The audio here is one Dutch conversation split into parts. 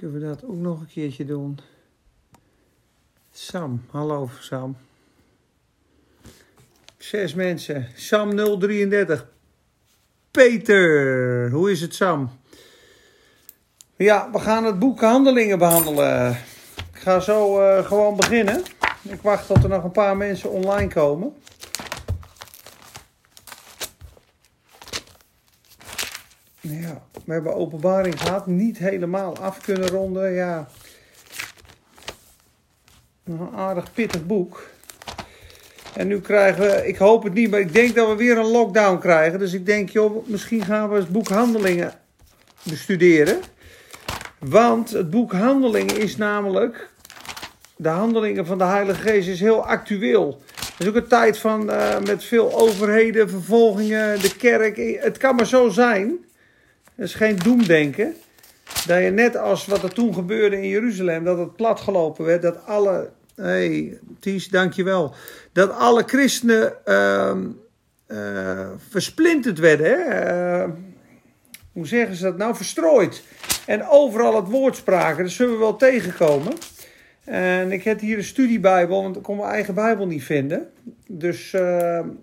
Kunnen we dat ook nog een keertje doen? Sam, hallo Sam. Zes mensen. Sam 033. Peter, hoe is het Sam? Ja, we gaan het boek Handelingen behandelen. Ik ga zo uh, gewoon beginnen. Ik wacht tot er nog een paar mensen online komen. Ja, we hebben openbaring gehad. Niet helemaal af kunnen ronden. Ja, een aardig pittig boek. En nu krijgen we, ik hoop het niet, maar ik denk dat we weer een lockdown krijgen. Dus ik denk, joh, misschien gaan we het boek Handelingen bestuderen. Want het boek Handelingen is namelijk, de handelingen van de Heilige Geest is heel actueel. Het is ook een tijd van, uh, met veel overheden, vervolgingen, de kerk. Het kan maar zo zijn, dat is geen doemdenken, dat je net als wat er toen gebeurde in Jeruzalem, dat het platgelopen werd, dat alle hey, Ties, dankjewel. Dat alle christenen uh, uh, versplinterd werden. Hè? Uh, hoe zeggen ze dat nou? Verstrooid. En overal het woord spraken. Dat zullen we wel tegenkomen. En ik heb hier een studiebijbel, want ik kon mijn eigen bijbel niet vinden. Dus uh,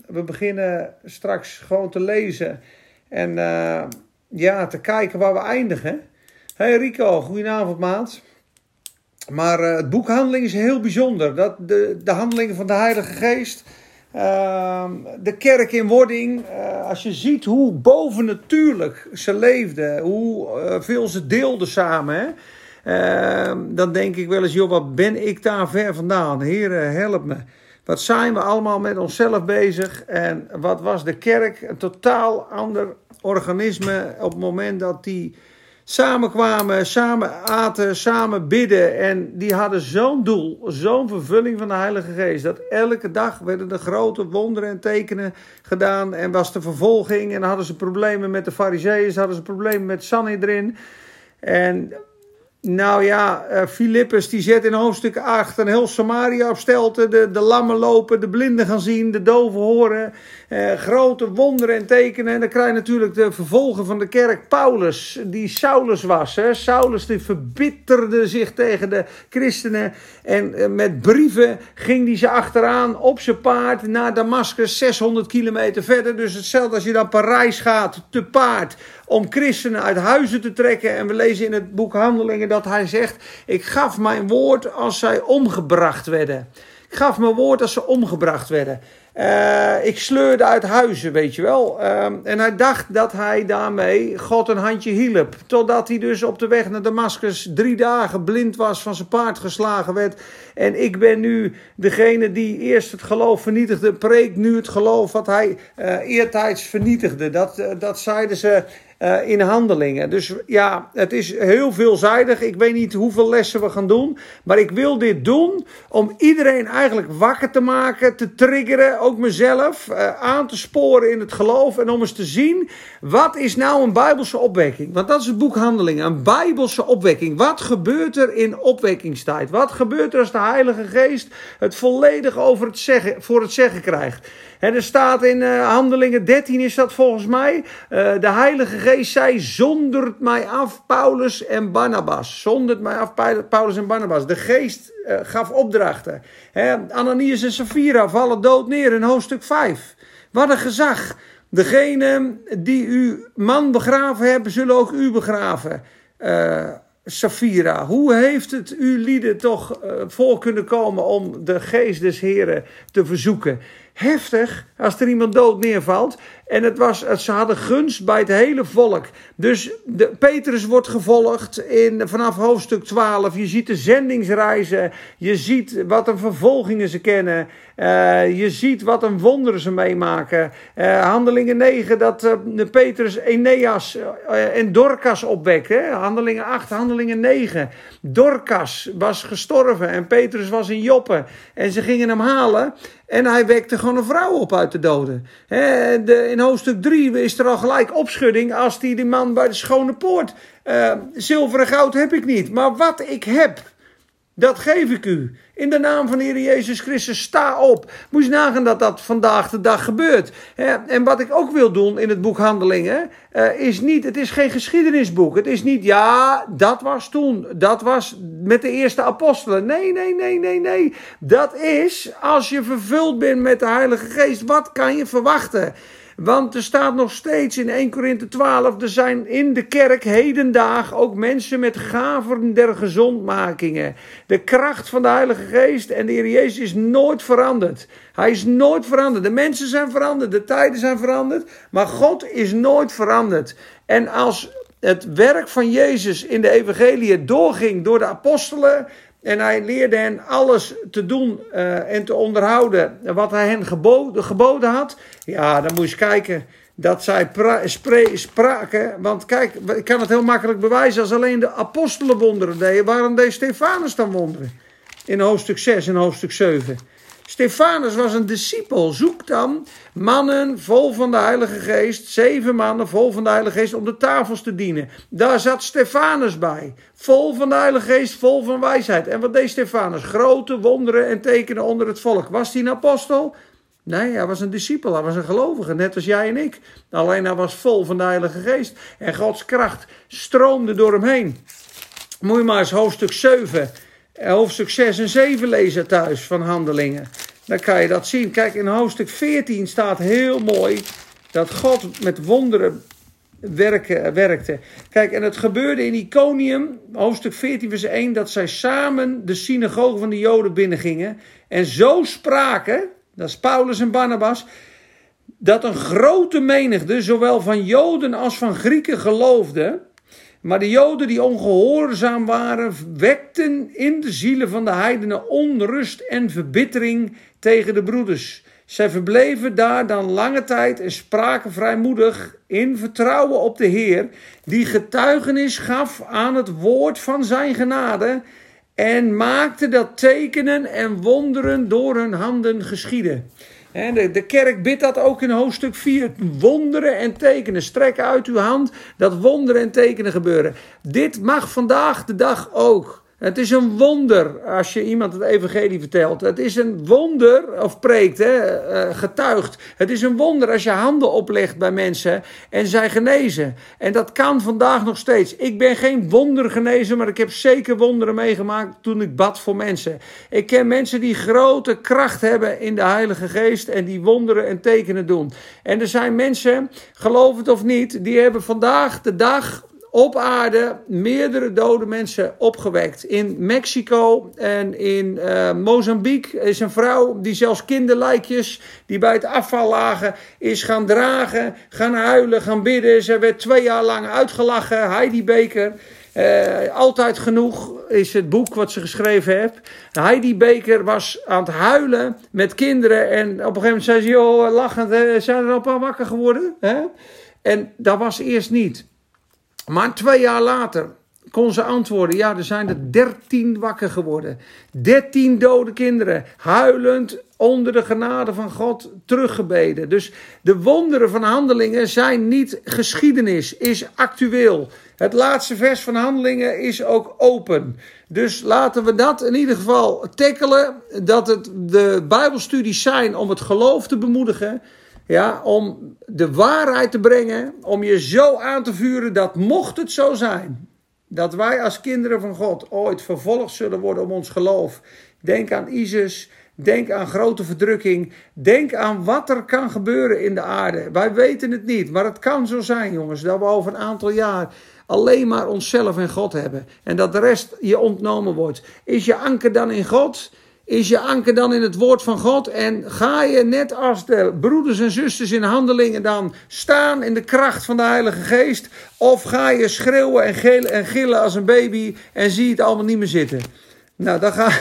we beginnen straks gewoon te lezen. En ja, te kijken waar we eindigen. Hey Rico, goedenavond maat. Maar uh, het boek Handeling is heel bijzonder. Dat de, de handelingen van de Heilige Geest. Uh, de kerk in wording. Uh, als je ziet hoe bovennatuurlijk ze leefden. Hoe uh, veel ze deelden samen. Hè? Ehm, dan denk ik wel eens, joh, wat ben ik daar ver vandaan? Heer, help me. Wat zijn we allemaal met onszelf bezig? En wat was de kerk? Een totaal ander organisme op het moment dat die samenkwamen, samen aten, samen bidden. En die hadden zo'n doel, zo'n vervulling van de Heilige Geest. Dat elke dag werden er grote wonderen en tekenen gedaan. En was de vervolging. En hadden ze problemen met de Farizeeën, hadden ze problemen met Sanhedrin. En nou ja, Filippus uh, die zet in hoofdstuk 8 een heel Samaria op. De, de lammen lopen, de blinden gaan zien, de doven horen. Uh, grote wonderen en tekenen. En dan krijg je natuurlijk de vervolger van de kerk, Paulus, die Saulus was. Hè. Saulus die verbitterde zich tegen de christenen. En uh, met brieven ging hij ze achteraan op zijn paard naar Damascus, 600 kilometer verder. Dus hetzelfde als je dan Parijs gaat, te paard om christenen uit huizen te trekken. En we lezen in het boek Handelingen dat hij zegt: Ik gaf mijn woord als zij omgebracht werden. Ik gaf mijn woord als ze omgebracht werden. Uh, ik sleurde uit huizen, weet je wel. Uh, en hij dacht dat hij daarmee God een handje hielp. Totdat hij dus op de weg naar Damascus drie dagen blind was, van zijn paard geslagen werd. En ik ben nu degene die eerst het geloof vernietigde, preekt nu het geloof wat hij uh, eertijds vernietigde. Dat, dat zeiden ze uh, in handelingen. Dus ja, het is heel veelzijdig. Ik weet niet hoeveel lessen we gaan doen. Maar ik wil dit doen om iedereen eigenlijk wakker te maken, te triggeren, ook mezelf, uh, aan te sporen in het geloof. En om eens te zien, wat is nou een Bijbelse opwekking? Want dat is het boek Handelingen, een Bijbelse opwekking. Wat gebeurt er in opwekkingstijd? Wat gebeurt er als de Heilige Geest het volledig over het zeggen, voor het zeggen krijgt? En er staat in uh, Handelingen 13 is dat volgens mij. De Heilige Geest zei: Zondert mij af, Paulus en Barnabas. Zondert mij af, Paulus en Barnabas. De Geest uh, gaf opdrachten. He, Ananias en Sapphira vallen dood neer in hoofdstuk 5. Wat een gezag. Degene die uw man begraven hebben, zullen ook u begraven. Safira, hoe heeft het u lieden toch uh, voor kunnen komen om de geest des Heren te verzoeken? Heftig als er iemand dood neervalt. En het was, ze hadden gunst bij het hele volk. Dus de, Petrus wordt gevolgd in, vanaf hoofdstuk 12. Je ziet de zendingsreizen. Je ziet wat een vervolgingen ze kennen. Uh, je ziet wat een wonderen ze meemaken. Uh, handelingen 9, dat uh, Petrus Eneas en Dorcas opwekt. Hè? Handelingen 8, handelingen 9. Dorcas was gestorven en Petrus was in Joppe. En ze gingen hem halen. En hij wekte gewoon een vrouw op uit de doden. He, de, in hoofdstuk 3 is er al gelijk opschudding als die, die man bij de schone poort. Uh, zilver en goud heb ik niet. Maar wat ik heb, Dat geef ik u. In de naam van de Heer Jezus Christus, sta op. Moet je nagaan dat dat vandaag de dag gebeurt. En wat ik ook wil doen in het boek Handelingen, eh, is niet, het is geen geschiedenisboek. Het is niet, ja, dat was toen. Dat was met de eerste apostelen. Nee, nee, nee, nee, nee. Dat is, als je vervuld bent met de Heilige Geest, wat kan je verwachten? Want er staat nog steeds in 1 Korinthe 12, er zijn in de kerk hedendaag ook mensen met gaven der gezondmakingen. De kracht van de Heilige Geest en de Heer Jezus is nooit veranderd. Hij is nooit veranderd. De mensen zijn veranderd, de tijden zijn veranderd, maar God is nooit veranderd. En als het werk van Jezus in de evangelie doorging door de apostelen, en hij leerde hen alles te doen uh, en te onderhouden wat hij hen geboden, geboden had. Ja, dan moest je kijken dat zij spraken. Want kijk, ik kan het heel makkelijk bewijzen. Als alleen de apostelen wonderen deden, waarom deed Stefanus dan wonderen? In hoofdstuk 6 en hoofdstuk 7. Stefanus was een discipel. Zoek dan mannen vol van de Heilige Geest, zeven mannen vol van de Heilige Geest om de tafels te dienen. Daar zat Stefanus bij, vol van de Heilige Geest, vol van wijsheid. En wat deed Stefanus? Grote wonderen en tekenen onder het volk. Was hij een apostel? Nee, hij was een discipel, hij was een gelovige, net als jij en ik. Alleen hij was vol van de Heilige Geest. En Gods kracht stroomde door hem heen. Moet je maar eens hoofdstuk 7 hoofdstuk 6 en 7 lezen thuis van Handelingen. Dan kan je dat zien. Kijk, in hoofdstuk 14 staat heel mooi dat God met wonderen werkte. Kijk, en het gebeurde in Iconium, hoofdstuk 14 vers 1, dat zij samen de synagoge van de Joden binnengingen. En zo spraken, dat is Paulus en Barnabas, dat een grote menigte, zowel van Joden als van Grieken, geloofde. Maar de Joden die ongehoorzaam waren, wekten in de zielen van de heidenen onrust en verbittering tegen de broeders. Zij verbleven daar dan lange tijd en spraken vrijmoedig in vertrouwen op de Heer, die getuigenis gaf aan het woord van zijn genade en maakte dat tekenen en wonderen door hun handen geschieden. De, de kerk bidt dat ook in hoofdstuk 4. Wonderen en tekenen. Strek uit uw hand dat wonderen en tekenen gebeuren. Dit mag vandaag de dag ook. Het is een wonder als je iemand het evangelie vertelt. Het is een wonder, of preekt, hè, eh, getuigt. Het is een wonder als je handen oplegt bij mensen en zij genezen. En dat kan vandaag nog steeds. Ik ben geen wondergenezer, maar ik heb zeker wonderen meegemaakt toen ik bad voor mensen. Ik ken mensen die grote kracht hebben in de Heilige Geest en die wonderen en tekenen doen. En er zijn mensen, geloof het of niet, die hebben vandaag de dag op aarde meerdere dode mensen opgewekt. In Mexico en in uh, Mozambique is een vrouw die zelfs kinderlijkjes die bij het afval lagen, is gaan dragen, gaan huilen, gaan bidden. Ze werd twee jaar lang uitgelachen. Heidi Baker. Uh, altijd genoeg is het boek wat ze geschreven heeft. Heidi Baker was aan het huilen met kinderen. En op een gegeven moment zei ze: Joh, lachend, zijn er al een paar wakker geworden? En dat was eerst niet. Maar twee jaar later kon ze antwoorden: ja, er zijn er dertien wakker geworden. Dertien dode kinderen, huilend onder de genade van God teruggebeden. Dus de wonderen van handelingen zijn niet geschiedenis, is actueel. Het laatste vers van handelingen is ook open. Dus laten we dat in ieder geval tackelen. Dat het de Bijbelstudies zijn om het geloof te bemoedigen. Ja, om de waarheid te brengen, om je zo aan te vuren dat mocht het zo zijn, dat wij als kinderen van God ooit vervolgd zullen worden om ons geloof. Denk aan ISIS, denk aan grote verdrukking, denk aan wat er kan gebeuren in de aarde. Wij weten het niet, maar het kan zo zijn, jongens, dat we over een aantal jaar alleen maar onszelf en God hebben en dat de rest je ontnomen wordt. Is je anker dan in God? Is je anker dan in het woord van God en ga je net als de broeders en zusters in handelingen dan staan in de kracht van de Heilige Geest? Of ga je schreeuwen en, gillen, en gillen als een baby en zie het allemaal niet meer zitten? Nou, dan ga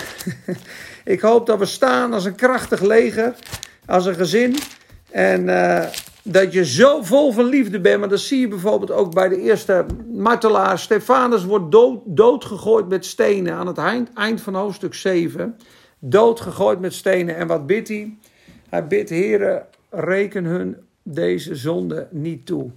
ik hoop dat we staan als een krachtig leger, als een gezin. En uh, dat je zo vol van liefde bent. Maar dat zie je bijvoorbeeld ook bij de eerste martelaar. Stefanus wordt dood, doodgegooid met stenen aan het eind, eind van hoofdstuk 7 doodgegooid met stenen. En wat bidt hij? Hij bidt, heren, reken hun deze zonde niet toe.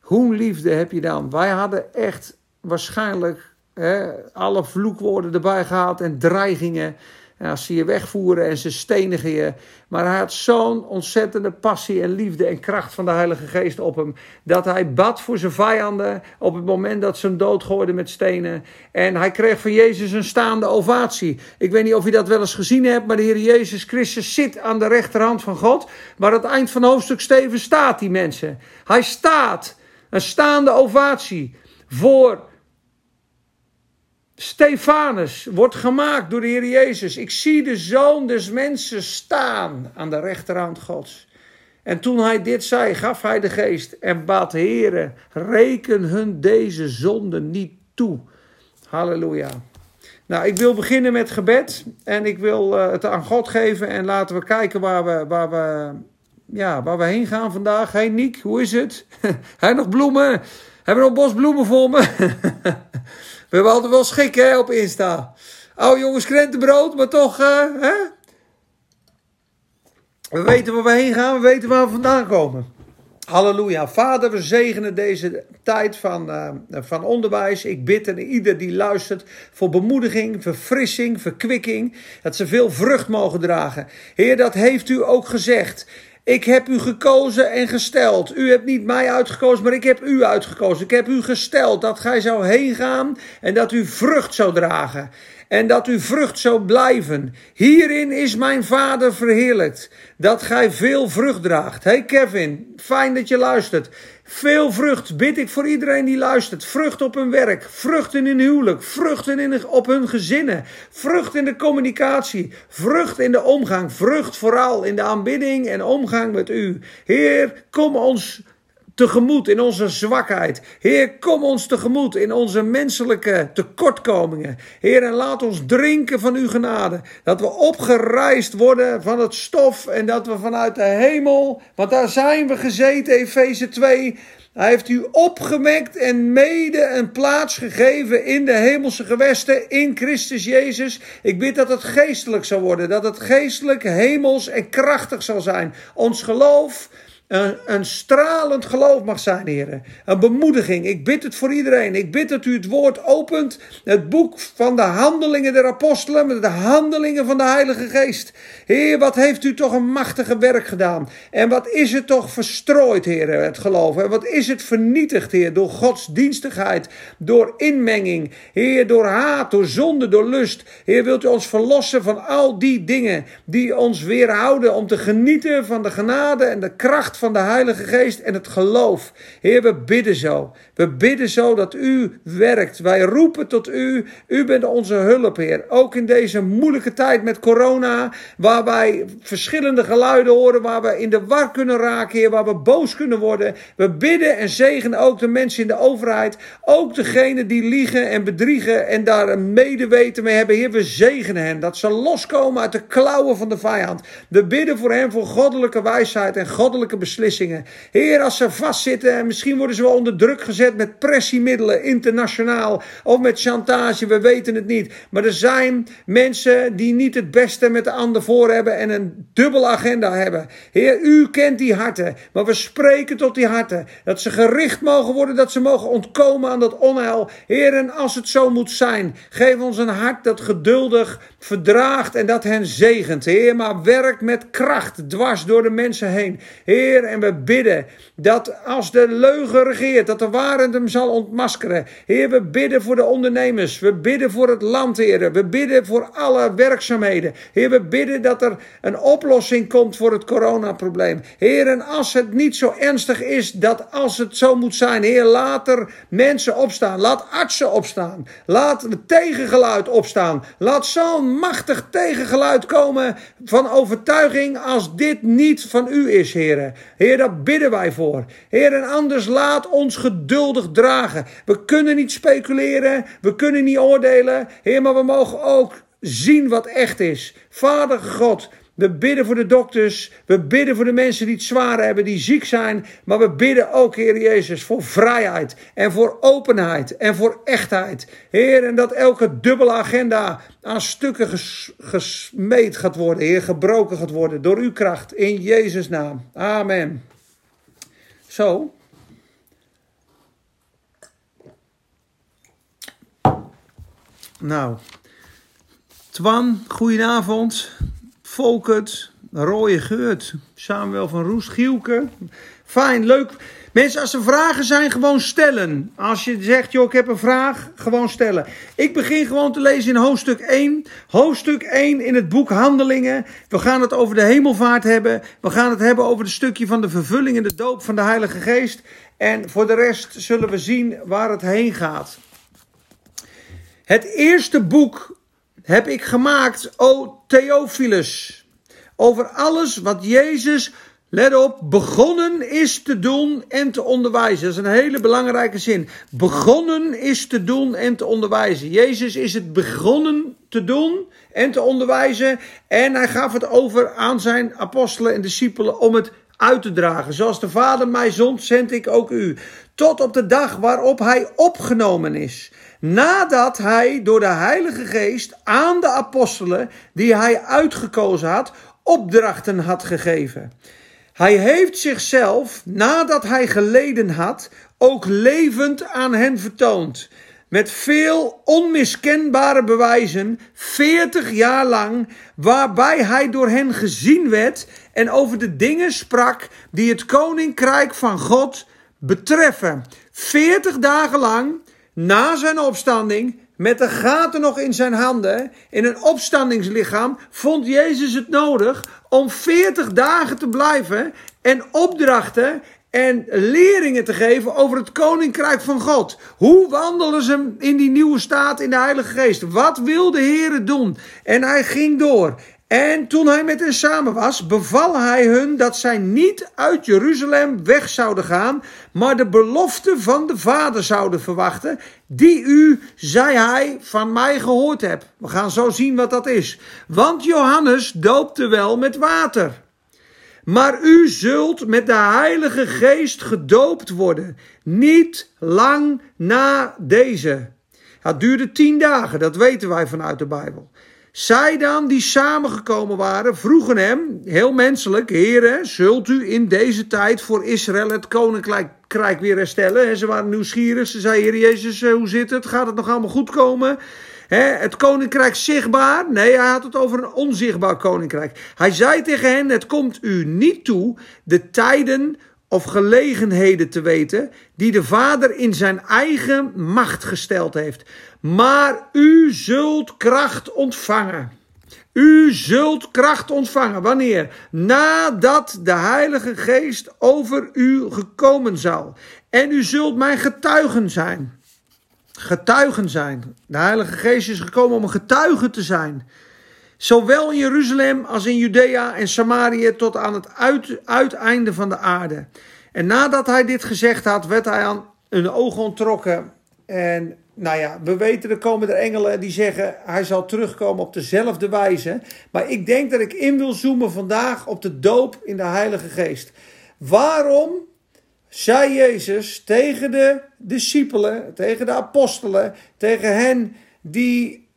Hoe liefde heb je dan? Wij hadden echt waarschijnlijk hè, alle vloekwoorden erbij gehaald en dreigingen. En als ze je wegvoeren en ze stenigen je. Maar hij had zo'n ontzettende passie en liefde en kracht van de Heilige Geest op hem. Dat hij bad voor zijn vijanden op het moment dat ze hem doodgooiden met stenen. En hij kreeg van Jezus een staande ovatie. Ik weet niet of je dat wel eens gezien hebt, maar de Heer Jezus Christus zit aan de rechterhand van God. Maar aan het eind van hoofdstuk Steven staat die mensen. Hij staat. Een staande ovatie voor Stefanus wordt gemaakt door de Heer Jezus. Ik zie de zoon des mensen staan aan de rechterhand Gods. En toen hij dit zei, gaf hij de geest en bad, Heere, reken hun deze zonde niet toe. Halleluja. Nou, ik wil beginnen met gebed en ik wil uh, het aan God geven en laten we kijken waar we, waar we, ja, waar we heen gaan vandaag. Hey Niek, hoe is het? Hij nog bloemen? Hebben we nog bos bloemen voor me? We hebben altijd wel schik hè, op Insta. Oude jongens krentenbrood, maar toch, uh, hè? We weten waar we heen gaan, we weten waar we vandaan komen. Halleluja. Vader, we zegenen deze tijd van, uh, van onderwijs. Ik bid en ieder die luistert voor bemoediging, verfrissing, verkwikking. Dat ze veel vrucht mogen dragen. Heer, dat heeft u ook gezegd. Ik heb u gekozen en gesteld. U hebt niet mij uitgekozen, maar ik heb u uitgekozen. Ik heb u gesteld dat gij zou heen gaan en dat u vrucht zou dragen. En dat u vrucht zou blijven. Hierin is mijn vader verheerlijkt. Dat gij veel vrucht draagt. Hey Kevin, fijn dat je luistert. Veel vrucht bid ik voor iedereen die luistert. Vrucht op hun werk, vrucht in hun huwelijk, vrucht in, op hun gezinnen, vrucht in de communicatie, vrucht in de omgang, vrucht vooral in de aanbidding en omgang met u. Heer, kom ons tegemoet in onze zwakheid. Heer, kom ons tegemoet in onze menselijke tekortkomingen. Heer, en laat ons drinken van uw genade. Dat we opgereisd worden van het stof en dat we vanuit de hemel, want daar zijn we gezeten, Efeze 2. Hij heeft u opgewekt en mede een plaats gegeven in de hemelse gewesten in Christus Jezus. Ik bid dat het geestelijk zal worden, dat het geestelijk, hemels en krachtig zal zijn. Ons geloof een, stralend geloof mag zijn, heren. Een bemoediging. Ik bid het voor iedereen. Ik bid dat u het woord opent. Het boek van de handelingen der apostelen. De handelingen van de Heilige Geest. Heer, wat heeft u toch een machtige werk gedaan. En wat is het toch verstrooid, heren, het geloof. En wat is het vernietigd, heer, door godsdienstigheid. Door inmenging. Heer, door haat, door zonde, door lust. Heer, wilt u ons verlossen van al die dingen die ons weerhouden om te genieten van de genade en de kracht van de Heilige Geest en het geloof. Heer, we bidden zo. We bidden zo dat u werkt. Wij roepen tot u. U bent onze hulp, Heer. Ook in deze moeilijke tijd met corona, waar wij verschillende geluiden horen, waar we in de war kunnen raken, Heer, waar we boos kunnen worden. We bidden en zegenen ook de mensen in de overheid, ook degenen die liegen en bedriegen en daar een medeweten mee hebben. Heer, we zegenen hen, dat ze loskomen uit de klauwen van de vijand. We bidden voor hen voor goddelijke wijsheid en goddelijke beslissingen. Heer, als ze vastzitten en misschien worden ze wel onder druk gezet met pressiemiddelen internationaal of met chantage, we weten het niet. Maar er zijn mensen die niet het beste met de ander voor hebben en een dubbele agenda hebben. Heer, u kent die harten, maar we spreken tot die harten. Dat ze gericht mogen worden, dat ze mogen ontkomen aan dat onheil. Heer, en als het zo moet zijn, geef ons een hart dat geduldig verdraagt en dat hen zegent. Heer, maar werk met kracht dwars door de mensen heen. Heer, en we bidden dat als de leugen regeert, dat de waarheid hem zal ontmaskeren. Heer, we bidden voor de ondernemers. We bidden voor het land, Heer. We bidden voor alle werkzaamheden. Heer, we bidden dat er een oplossing komt voor het coronaprobleem. Heer, en als het niet zo ernstig is, dat als het zo moet zijn, Heer, laat er mensen opstaan. Laat artsen opstaan. Laat het tegengeluid opstaan. Laat zo'n machtig tegengeluid komen van overtuiging als dit niet van u is, Heer. Heer, daar bidden wij voor. Heer, en anders laat ons geduldig dragen. We kunnen niet speculeren, we kunnen niet oordelen. Heer, maar we mogen ook zien wat echt is. Vader God, we bidden voor de dokters. We bidden voor de mensen die het zwaar hebben, die ziek zijn. Maar we bidden ook, Heer Jezus, voor vrijheid en voor openheid en voor echtheid. Heer, en dat elke dubbele agenda aan stukken gesmeed gaat worden, Heer, gebroken gaat worden door uw kracht. In Jezus' naam. Amen. Zo. Nou, Twan, goedenavond. Volkert, Rooie Geurt, Samuel van Roes, Gielke. Fijn, leuk. Mensen, als er vragen zijn, gewoon stellen. Als je zegt, joh, ik heb een vraag, gewoon stellen. Ik begin gewoon te lezen in hoofdstuk 1. Hoofdstuk 1 in het boek Handelingen. We gaan het over de hemelvaart hebben. We gaan het hebben over het stukje van de vervulling en de doop van de Heilige Geest. En voor de rest zullen we zien waar het heen gaat. Het eerste boek heb ik gemaakt, o Theophilus, over alles wat Jezus, let op, begonnen is te doen en te onderwijzen. Dat is een hele belangrijke zin. Begonnen is te doen en te onderwijzen. Jezus is het begonnen te doen en te onderwijzen. En hij gaf het over aan zijn apostelen en discipelen om het uit te dragen. Zoals de Vader mij zond, zend ik ook u. Tot op de dag waarop hij opgenomen is. Nadat hij door de Heilige Geest aan de apostelen, die hij uitgekozen had, opdrachten had gegeven. Hij heeft zichzelf, nadat hij geleden had, ook levend aan hen vertoond. Met veel onmiskenbare bewijzen, veertig jaar lang, waarbij hij door hen gezien werd en over de dingen sprak die het koninkrijk van God betreffen. Veertig dagen lang na zijn opstanding, met de gaten nog in zijn handen, in een opstandingslichaam, vond Jezus het nodig om 40 dagen te blijven en opdrachten en leringen te geven over het koninkrijk van God. Hoe wandelen ze in die nieuwe staat in de Heilige Geest? Wat wil de Heer doen? En hij ging door. En toen hij met hen samen was, beval hij hun dat zij niet uit Jeruzalem weg zouden gaan, maar de belofte van de Vader zouden verwachten, die u, zei hij, van mij gehoord hebt. We gaan zo zien wat dat is. Want Johannes doopte wel met water. Maar u zult met de Heilige Geest gedoopt worden, niet lang na deze. Het duurde tien dagen, dat weten wij vanuit de Bijbel. Zij dan die samengekomen waren, vroegen hem, heel menselijk, heren, zult u in deze tijd voor Israël het koninkrijk weer herstellen? En ze waren nieuwsgierig, ze zeiden, heer Jezus, eh, hoe zit het? Gaat het nog allemaal goed komen? het koninkrijk zichtbaar? Nee, hij had het over een onzichtbaar koninkrijk. Hij zei tegen hen, het komt u niet toe de tijden of gelegenheden te weten die de Vader in zijn eigen macht gesteld heeft. Maar u zult kracht ontvangen. U zult kracht ontvangen. Wanneer? Nadat de Heilige Geest over u gekomen zal. En u zult mijn getuigen zijn. Getuigen zijn. De Heilige Geest is gekomen om een getuige te zijn. Zowel in Jeruzalem als in Judea en Samaria tot aan het uiteinde van de aarde. En nadat hij dit gezegd had, werd hij aan een oog ontrokken. En nou ja, we weten, er komen er engelen die zeggen hij zal terugkomen op dezelfde wijze. Maar ik denk dat ik in wil zoomen vandaag op de doop in de Heilige Geest. Waarom zei Jezus tegen de discipelen, tegen de apostelen, tegen hen die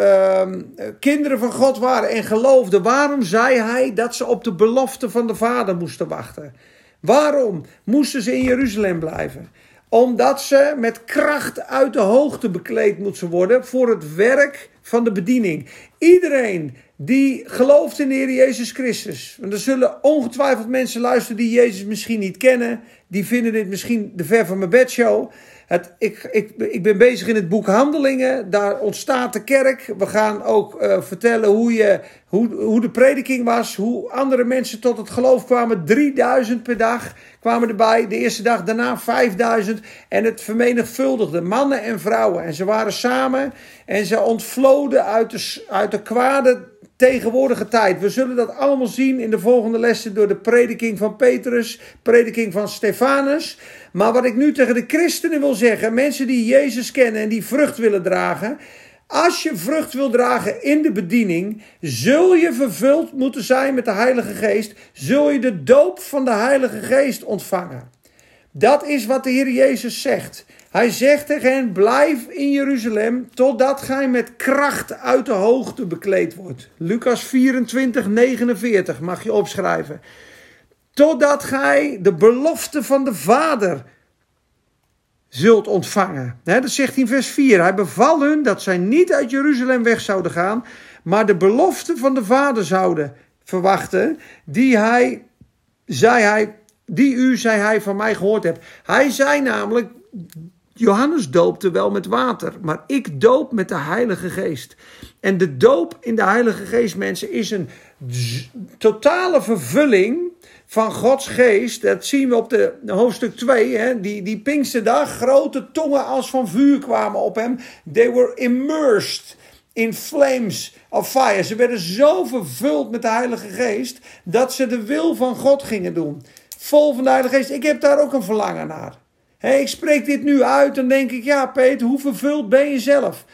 Ehm, kinderen van God waren en geloofden, waarom zei hij dat ze op de belofte van de Vader moesten wachten? Waarom moesten ze in Jeruzalem blijven? Omdat ze met kracht uit de hoogte bekleed moesten worden voor het werk van de bediening. Iedereen die gelooft in de Heer Jezus Christus. Want er zullen ongetwijfeld mensen luisteren die Jezus misschien niet kennen. Die vinden dit misschien de ver van mijn bedshow. Het, ik, ik, ik ben bezig in het boek Handelingen. Daar ontstaat de kerk. We gaan ook uh, vertellen hoe, je, hoe, hoe de prediking was. Hoe andere mensen tot het geloof kwamen. 3000 per dag kwamen erbij. De eerste dag daarna 5000. En het vermenigvuldigde. Mannen en vrouwen. En ze waren samen. En ze ontvloden uit de, uit de kwade tegenwoordige tijd. We zullen dat allemaal zien in de volgende lessen door de prediking van Petrus, prediking van Stefanus. Maar wat ik nu tegen de christenen wil zeggen, mensen die Jezus kennen en die vrucht willen dragen. Als je vrucht wil dragen in de bediening, zul je vervuld moeten zijn met de Heilige Geest. Zul je de doop van de Heilige Geest ontvangen. Dat is wat de Heer Jezus zegt. Hij zegt tegen hen: Blijf in Jeruzalem totdat gij met kracht uit de hoogte bekleed wordt. Lucas 24, 49 mag je opschrijven. Totdat gij de belofte van de Vader zult ontvangen. dat zegt hij in vers 4. Hij beval hun dat zij niet uit Jeruzalem weg zouden gaan, maar de belofte van de Vader zouden verwachten, die hij, zei hij, die u, zei hij, van mij gehoord hebt. Hij zei namelijk, Johannes doopte wel met water, maar ik doop met de Heilige Geest. En de doop in de Heilige Geest, mensen, is een totale vervulling van Gods geest. Dat zien we op de hoofdstuk 2. Hè? Die, die Pinksterdag, grote tongen als van vuur kwamen op hem. They were immersed in flames of fire. Ze werden zo vervuld met de Heilige Geest dat ze de wil van God gingen doen. Vol van de Heilige Geest. Ik heb daar ook een verlangen naar. ik spreek dit nu uit en denk ik, ja Peter, hoe vervuld ben je zelf?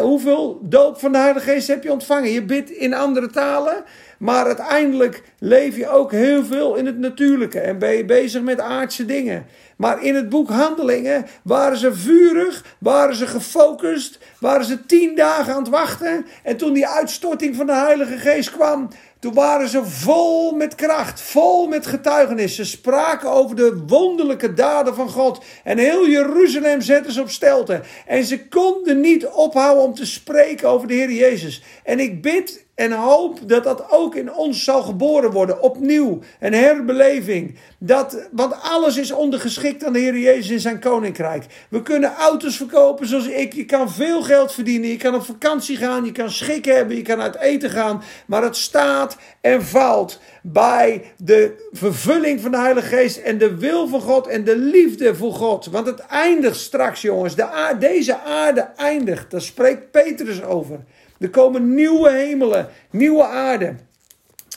hoeveel doop van de Heilige Geest heb je ontvangen? Je bidt in andere talen, maar uiteindelijk leef je ook heel veel in het natuurlijke en ben je bezig met aardse dingen. Maar in het boek Handelingen waren ze vurig, waren ze gefocust, waren ze tien dagen aan het wachten. En toen die uitstorting van de Heilige Geest kwam, toen waren ze vol met kracht, vol met getuigenis. Ze spraken over de wonderlijke daden van God. En heel Jeruzalem zetten ze op stelten. En ze konden niet ophouden om te spreken over de Heer Jezus. En ik bid en hoop dat dat ook in ons zal geboren worden. Opnieuw. Een herbeleving. Dat, want alles is ondergeschikt aan de Heer Jezus in zijn koninkrijk. We kunnen auto's verkopen zoals ik. Je kan veel geld verdienen. Je kan op vakantie gaan. Je kan schik hebben. Je kan uit eten gaan. Maar het staat en valt bij de vervulling van de Heilige Geest. En de wil van God. En de liefde voor God. Want het eindigt straks, jongens. De deze aarde eindigt. Daar spreekt Petrus over. Er komen nieuwe hemelen, nieuwe aarde.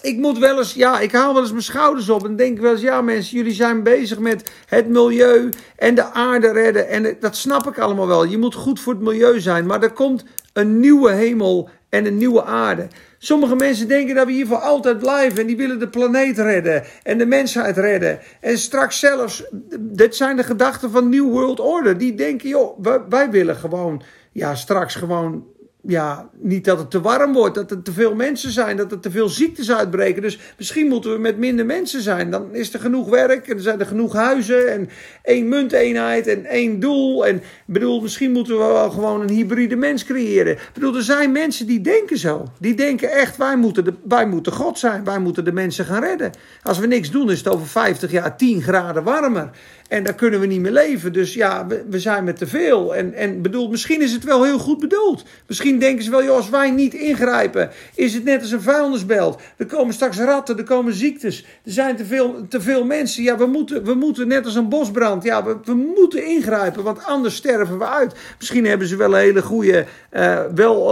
Ik moet wel eens, ja, ik haal wel eens mijn schouders op en denk wel eens, ja mensen, jullie zijn bezig met het milieu en de aarde redden. En dat snap ik allemaal wel. Je moet goed voor het milieu zijn, maar er komt een nieuwe hemel en een nieuwe aarde. Sommige mensen denken dat we hier voor altijd blijven en die willen de planeet redden en de mensheid redden. En straks zelfs, dit zijn de gedachten van New World Order. Die denken, joh, wij, wij willen gewoon, ja, straks gewoon ja, niet dat het te warm wordt, dat er te veel mensen zijn, dat er te veel ziektes uitbreken. Dus misschien moeten we met minder mensen zijn. Dan is er genoeg werk en zijn er genoeg huizen en één munteenheid en één doel. En bedoel, misschien moeten we wel gewoon een hybride mens creëren. Ik bedoel, er zijn mensen die denken zo. Die denken echt, wij moeten, de, wij moeten God zijn, wij moeten de mensen gaan redden. Als we niks doen, is het over 50 jaar 10 graden warmer. En daar kunnen we niet meer leven. Dus ja, we, we zijn met te veel. En, en bedoel, misschien is het wel heel goed bedoeld. Misschien denken ze wel, joh, als wij niet ingrijpen, is het net als een vuilnisbelt. Er komen straks ratten, er komen ziektes. Er zijn te veel, te veel mensen. Ja, we moeten, we moeten net als een bosbrand. Ja, we, we moeten ingrijpen, want anders sterven we uit. Misschien hebben ze wel een hele goede, uh, wel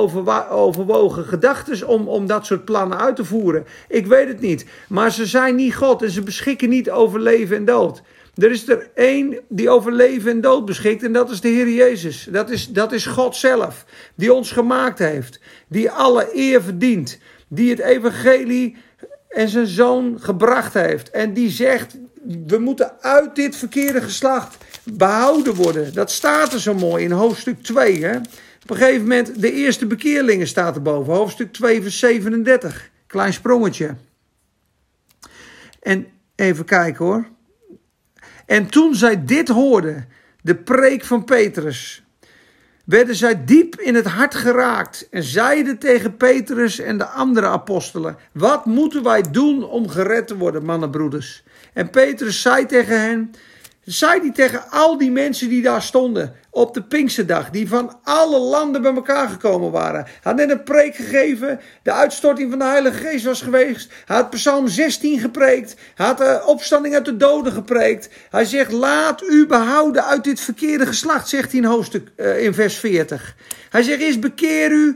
overwogen gedachten om, om dat soort plannen uit te voeren. Ik weet het niet. Maar ze zijn niet God en ze beschikken niet over leven en dood. Er is er één die over leven en dood beschikt en dat is de Heer Jezus. Dat is, dat is God zelf, die ons gemaakt heeft, die alle eer verdient, die het evangelie en zijn zoon gebracht heeft en die zegt, we moeten uit dit verkeerde geslacht behouden worden. Dat staat er zo mooi in hoofdstuk 2. Hè? Op een gegeven moment, de eerste bekeerlingen staat erboven, hoofdstuk 2 vers 37. Klein sprongetje. En even kijken hoor. En toen zij dit hoorden, de preek van Petrus, werden zij diep in het hart geraakt en zeiden tegen Petrus en de andere apostelen: Wat moeten wij doen om gered te worden, mannenbroeders? En Petrus zei tegen hen: zei hij tegen al die mensen die daar stonden op de Pinksterdag, die van alle landen bij elkaar gekomen waren. Hij had net een preek gegeven, de uitstorting van de Heilige Geest was geweest. Hij had Psalm 16 gepreekt, hij had de opstanding uit de doden gepreekt. Hij zegt, laat u behouden uit dit verkeerde geslacht, zegt hij in hoofdstuk uh, in vers 40. Hij zegt eerst bekeer u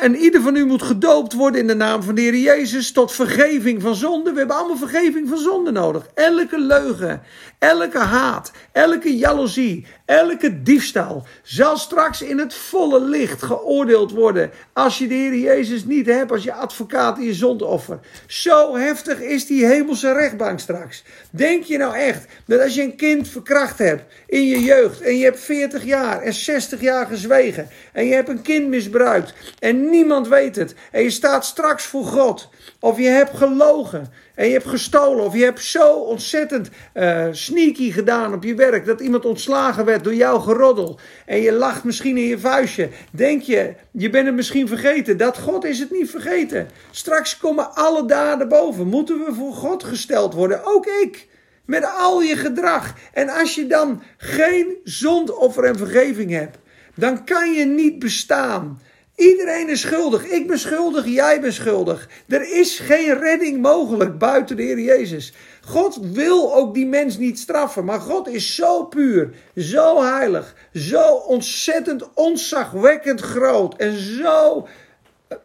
en ieder van u moet gedoopt worden in de naam van de Heer Jezus tot vergeving van zonde. We hebben allemaal vergeving van zonde nodig. Elke leugen, elke haat, elke jaloezie, elke diefstal zal straks in het volle licht geoordeeld worden als je de Heer Jezus niet hebt als je advocaat in je zondoffer. Zo heftig is die hemelse rechtbank straks. Denk je nou echt dat als je een kind verkracht hebt in je jeugd en je hebt 40 jaar en 60 jaar gezwegen en je hebt een kind misbruikt en niemand weet het en je staat straks voor God of je hebt gelogen en je hebt gestolen of je hebt zo ontzettend uh, sneaky gedaan op je werk dat iemand ontslagen werd door jouw geroddel en je lacht misschien in je vuistje. Denk je, je bent het misschien vergeten. Dat God is het niet vergeten. Straks komen alle daden boven. Moeten we voor God gesteld worden? Ook ik. Met al je gedrag. En als je dan geen zondoffer en vergeving hebt, dan kan je niet bestaan. Iedereen is schuldig. Ik ben schuldig, jij bent schuldig. Er is geen redding mogelijk buiten de Heer Jezus. God wil ook die mens niet straffen, maar God is zo puur, zo heilig, zo ontzettend onzagwekkend groot en zo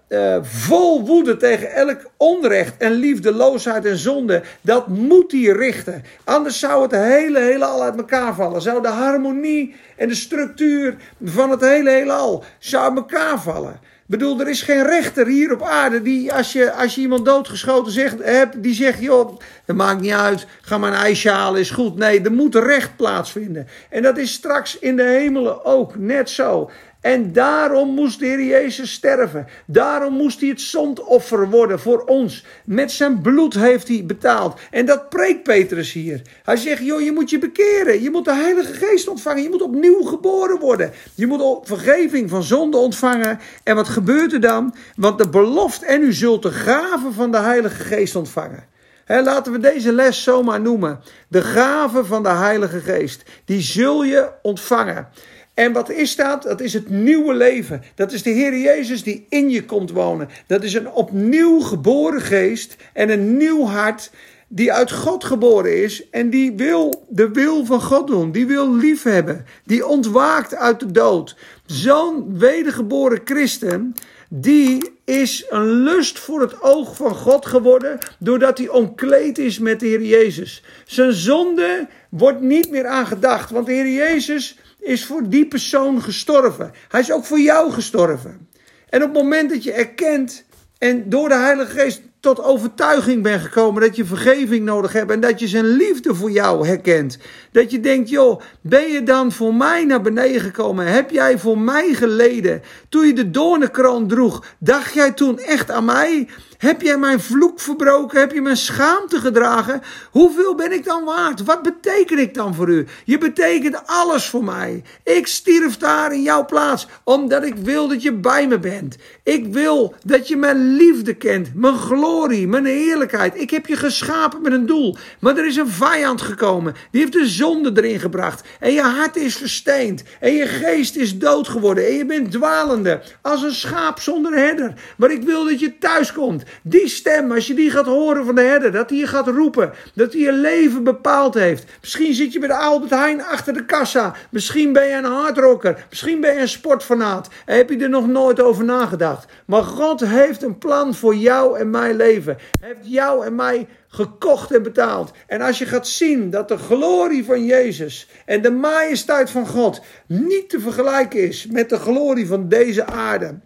uh, vol woede tegen elk onrecht en liefdeloosheid en zonde. Dat moet hij richten. Anders zou het hele heelal uit elkaar vallen. Zou de harmonie en de structuur van het hele heelal zou uit elkaar vallen. Ik bedoel, er is geen rechter hier op aarde die als je, als je iemand doodgeschoten zegt, hebt, die zegt, joh, dat maakt niet uit, ga maar een ijsje halen, is goed. Nee, er moet recht plaatsvinden. En dat is straks in de hemelen ook net zo. En daarom moest de Heer Jezus sterven. Daarom moest hij het zondoffer worden voor ons. Met zijn bloed heeft hij betaald. En dat preekt Petrus hier. Hij zegt, joh, je moet je bekeren. Je moet de Heilige Geest ontvangen. Je moet opnieuw geboren worden. Je moet vergeving van zonde ontvangen. En wat gebeurt er dan? Want de belofte en u zult de gave van de Heilige Geest ontvangen. laten we deze les zomaar noemen. De gave van de Heilige Geest. Die zul je ontvangen. En wat is dat? Dat is het nieuwe leven. Dat is de Heer Jezus die in je komt wonen. Dat is een opnieuw geboren geest en een nieuw hart die uit God geboren is en die wil de wil van God doen. Die wil liefhebben. Die ontwaakt uit de dood. Zo'n wedergeboren christen, die is een lust voor het oog van God geworden doordat hij omkleed is met de Heer Jezus. Zijn zonde wordt niet meer aangedacht, want de Heer Jezus is voor die persoon gestorven. Hij is ook voor jou gestorven. En op het moment dat je erkent en door de Heilige Geest tot overtuiging bent gekomen dat je vergeving nodig hebt en dat je zijn liefde voor jou herkent. Dat je denkt, joh, ben je dan voor mij naar beneden gekomen? Heb jij voor mij geleden? Toen je de doornenkroon droeg, dacht jij toen echt aan mij? Heb jij mijn vloek verbroken? Heb je mijn schaamte gedragen? Hoeveel ben ik dan waard? Wat beteken ik dan voor u? Je betekent alles voor mij. Ik stierf daar in jouw plaats, omdat ik wil dat je bij me bent. Ik wil dat je mijn liefde kent, mijn mijn heerlijkheid. Ik heb je geschapen met een doel. Maar er is een vijand gekomen. Die heeft de zonde erin gebracht. En je hart is versteend. En je geest is dood geworden. En je bent dwalende. Als een schaap zonder herder. Maar ik wil dat je thuis komt. Die stem, als je die gaat horen van de herder, dat hij je gaat roepen, dat hij je leven bepaald heeft. Misschien zit je bij de Albert Heijn achter de kassa. Misschien ben je een hardrocker. Misschien ben je een sportfanaat. Heb je er nog nooit over nagedacht. Maar God heeft een plan voor jou en mijn leven. Hij heeft jou en mij gekocht en betaald. En als je gaat zien dat de glorie van Jezus en de majesteit van God niet te vergelijken is met de glorie van deze aarde.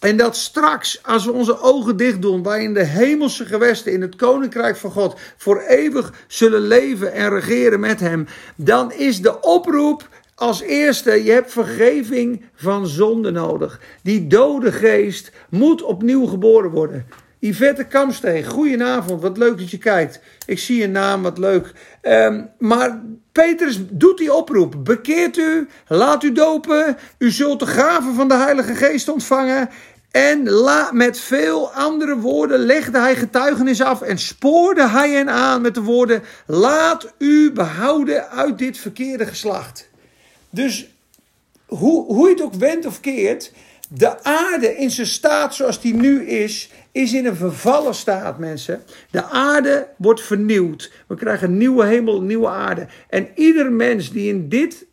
En dat straks, als we onze ogen dicht doen, wij in de hemelse gewesten, in het koninkrijk van God, voor eeuwig zullen leven en regeren met Hem, dan is de oproep als eerste, je hebt vergeving van zonde nodig. Die dode geest moet opnieuw geboren worden. Yvette Kamsteen, goedenavond, wat leuk dat je kijkt. Ik zie je naam, wat leuk. Um, maar Petrus doet die oproep. Bekeert u, laat u dopen, u zult de gaven van de Heilige Geest ontvangen. En la, met veel andere woorden legde hij getuigenis af en spoorde hij hen aan met de woorden: Laat u behouden uit dit verkeerde geslacht. Dus hoe, hoe je het ook wendt of keert, de aarde in zijn staat zoals die nu is, is in een vervallen staat, mensen. De aarde wordt vernieuwd. We krijgen een nieuwe hemel, nieuwe aarde. En ieder mens die in dit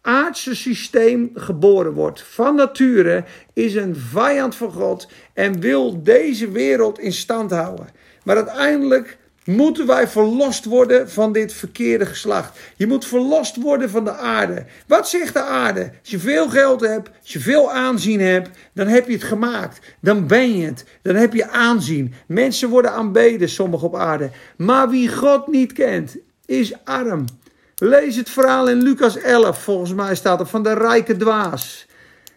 aardse systeem geboren wordt van nature, is een vijand van God en wil deze wereld in stand houden. Maar uiteindelijk moeten wij verlost worden van dit verkeerde geslacht. Je moet verlost worden van de aarde. Wat zegt de aarde? Als je veel geld hebt, als je veel aanzien hebt, dan heb je het gemaakt. Dan ben je het. Dan heb je aanzien. Mensen worden aanbeden, sommigen op aarde. Maar wie God niet kent, is arm. Lees het verhaal in Lucas 11, volgens mij staat er, van de rijke dwaas.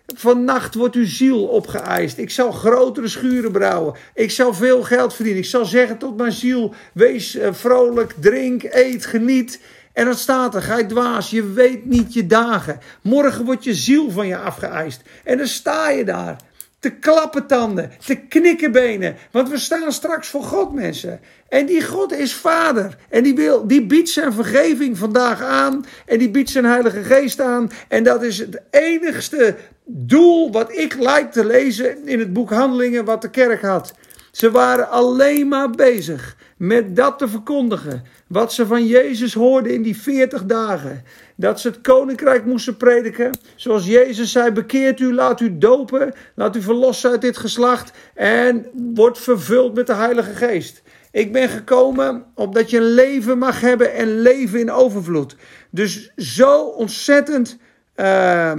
Vannacht wordt uw ziel opgeëist. Ik zal grotere schuren brouwen. Ik zal veel geld verdienen. Ik zal zeggen tot mijn ziel: wees eh, vrolijk, drink, eet, geniet. En dan staat er: gij dwaas, je weet niet je dagen. Morgen wordt je ziel van je afgeëist. En dan sta je daar te klappen tanden, te knikken benen. Want we staan straks voor God, mensen. En die God is vader. En die, wil, die biedt zijn vergeving vandaag aan. En die biedt zijn Heilige Geest aan. En dat is het enigste doel wat ik lijk te lezen in het boek Handelingen wat de kerk had. Ze waren alleen maar bezig met dat te verkondigen. Wat ze van Jezus hoorden in die 40 dagen. Dat ze het koninkrijk moesten prediken. Zoals Jezus zei: bekeert u, laat u dopen. Laat u verlossen uit dit geslacht. En wordt vervuld met de Heilige Geest. Ik ben gekomen omdat je een leven mag hebben en leven in overvloed. Dus zo ontzettend. Uh,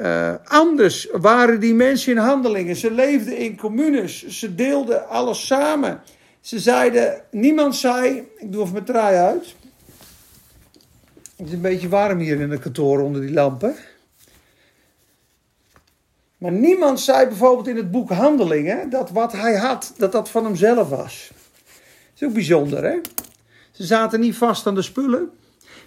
uh, anders waren die mensen in handelingen. Ze leefden in communes. Ze deelden alles samen. Ze zeiden, niemand zei, ik doe even mijn trui uit. Het is een beetje warm hier in het kantoor onder die lampen. Maar niemand zei bijvoorbeeld in het boek Handelingen dat wat hij had, dat dat van hemzelf was. Dat is ook bijzonder, hè? Ze zaten niet vast aan de spullen.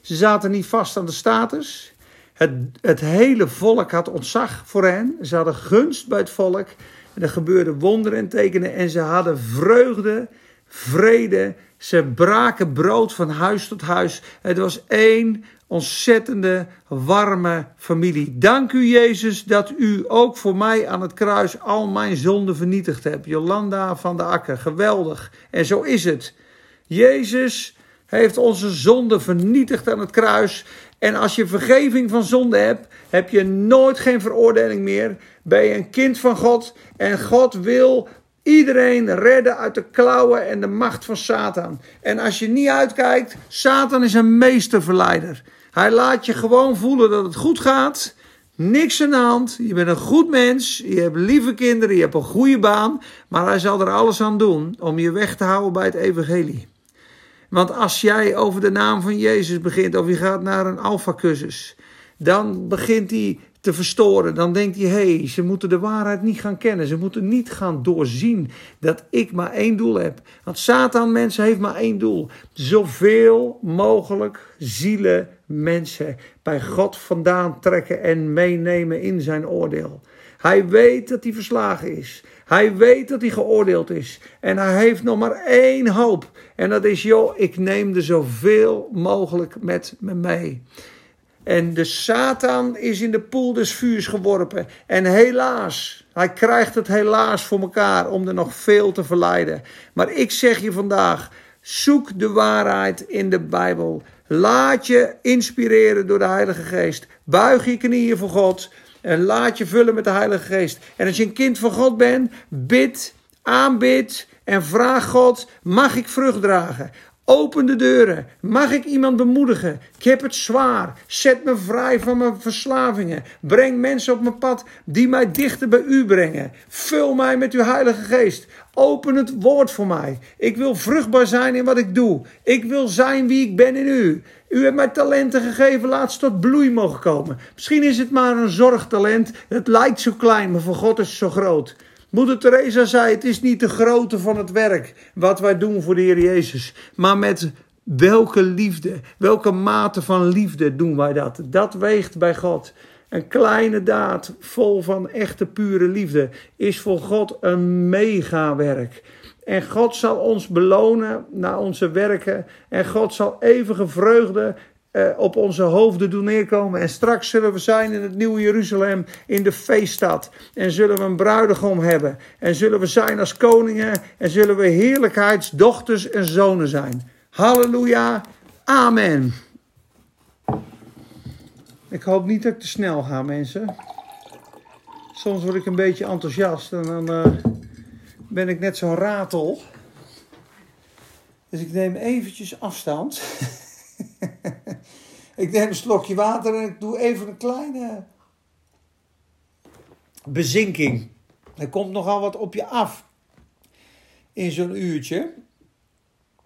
Ze zaten niet vast aan de status. Het, het hele volk had ontzag voor hen. Ze hadden gunst bij het volk. En er gebeurden wonderen en tekenen. En ze hadden vreugde, vrede. Ze braken brood van huis tot huis. Het was één ontzettende, warme familie. Dank u, Jezus, dat u ook voor mij aan het kruis al mijn zonden vernietigd hebt. Jolanda van de Akker, geweldig. En zo is het. Jezus heeft onze zonde vernietigd aan het kruis. En als je vergeving van zonde hebt, heb je nooit geen veroordeling meer. Ben je een kind van God en God wil iedereen redden uit de klauwen en de macht van Satan. En als je niet uitkijkt, Satan is een meesterverleider. Hij laat je gewoon voelen dat het goed gaat. Niks aan de hand. Je bent een goed mens. Je hebt lieve kinderen. Je hebt een goede baan. Maar hij zal er alles aan doen om je weg te houden bij het evangelie. Want als jij over de naam van Jezus begint, of je gaat naar een alfa-cursus, dan begint hij te verstoren. Dan denkt hij, hé, hey, ze moeten de waarheid niet gaan kennen. Ze moeten niet gaan doorzien dat ik maar één doel heb. Want Satan, mensen, heeft maar één doel. Zoveel mogelijk zielen, mensen bij God vandaan trekken en meenemen in zijn oordeel. Hij weet dat hij verslagen is. Hij weet dat hij geoordeeld is. En hij heeft nog maar één hoop. En dat is, joh, ik neem er zoveel mogelijk met me mee. En de Satan is in de poel des vuurs geworpen. En helaas, hij krijgt het helaas voor elkaar om er nog veel te verleiden. Maar ik zeg je vandaag, zoek de waarheid in de Bijbel. Laat je inspireren door de Heilige Geest. Buig je knieën voor God. En laat je vullen met de Heilige Geest. En als je een kind van God bent, bid, aanbid en vraag God: mag ik vrucht dragen? Open de deuren. Mag ik iemand bemoedigen? Ik heb het zwaar. Zet me vrij van mijn verslavingen. Breng mensen op mijn pad die mij dichter bij u brengen. Vul mij met uw Heilige Geest. Open het woord voor mij. Ik wil vruchtbaar zijn in wat ik doe. Ik wil zijn wie ik ben in u. U hebt mij talenten gegeven, laat ze tot bloei mogen komen. Misschien is het maar een zorgtalent. Het lijkt zo klein, maar voor God is het zo groot. Moeder Teresa zei: Het is niet de grootte van het werk wat wij doen voor de Heer Jezus, maar met welke liefde, welke mate van liefde doen wij dat? Dat weegt bij God. Een kleine daad vol van echte pure liefde is voor God een megawerk. En God zal ons belonen naar onze werken. En God zal eeuwige vreugde eh, op onze hoofden doen neerkomen. En straks zullen we zijn in het nieuwe Jeruzalem, in de feeststad. En zullen we een bruidegom hebben. En zullen we zijn als koningen. En zullen we heerlijkheidsdochters en zonen zijn. Halleluja. Amen. Ik hoop niet dat ik te snel ga, mensen. Soms word ik een beetje enthousiast en dan uh, ben ik net zo'n ratel. Dus ik neem eventjes afstand. ik neem een slokje water en ik doe even een kleine bezinking. Er komt nogal wat op je af in zo'n uurtje.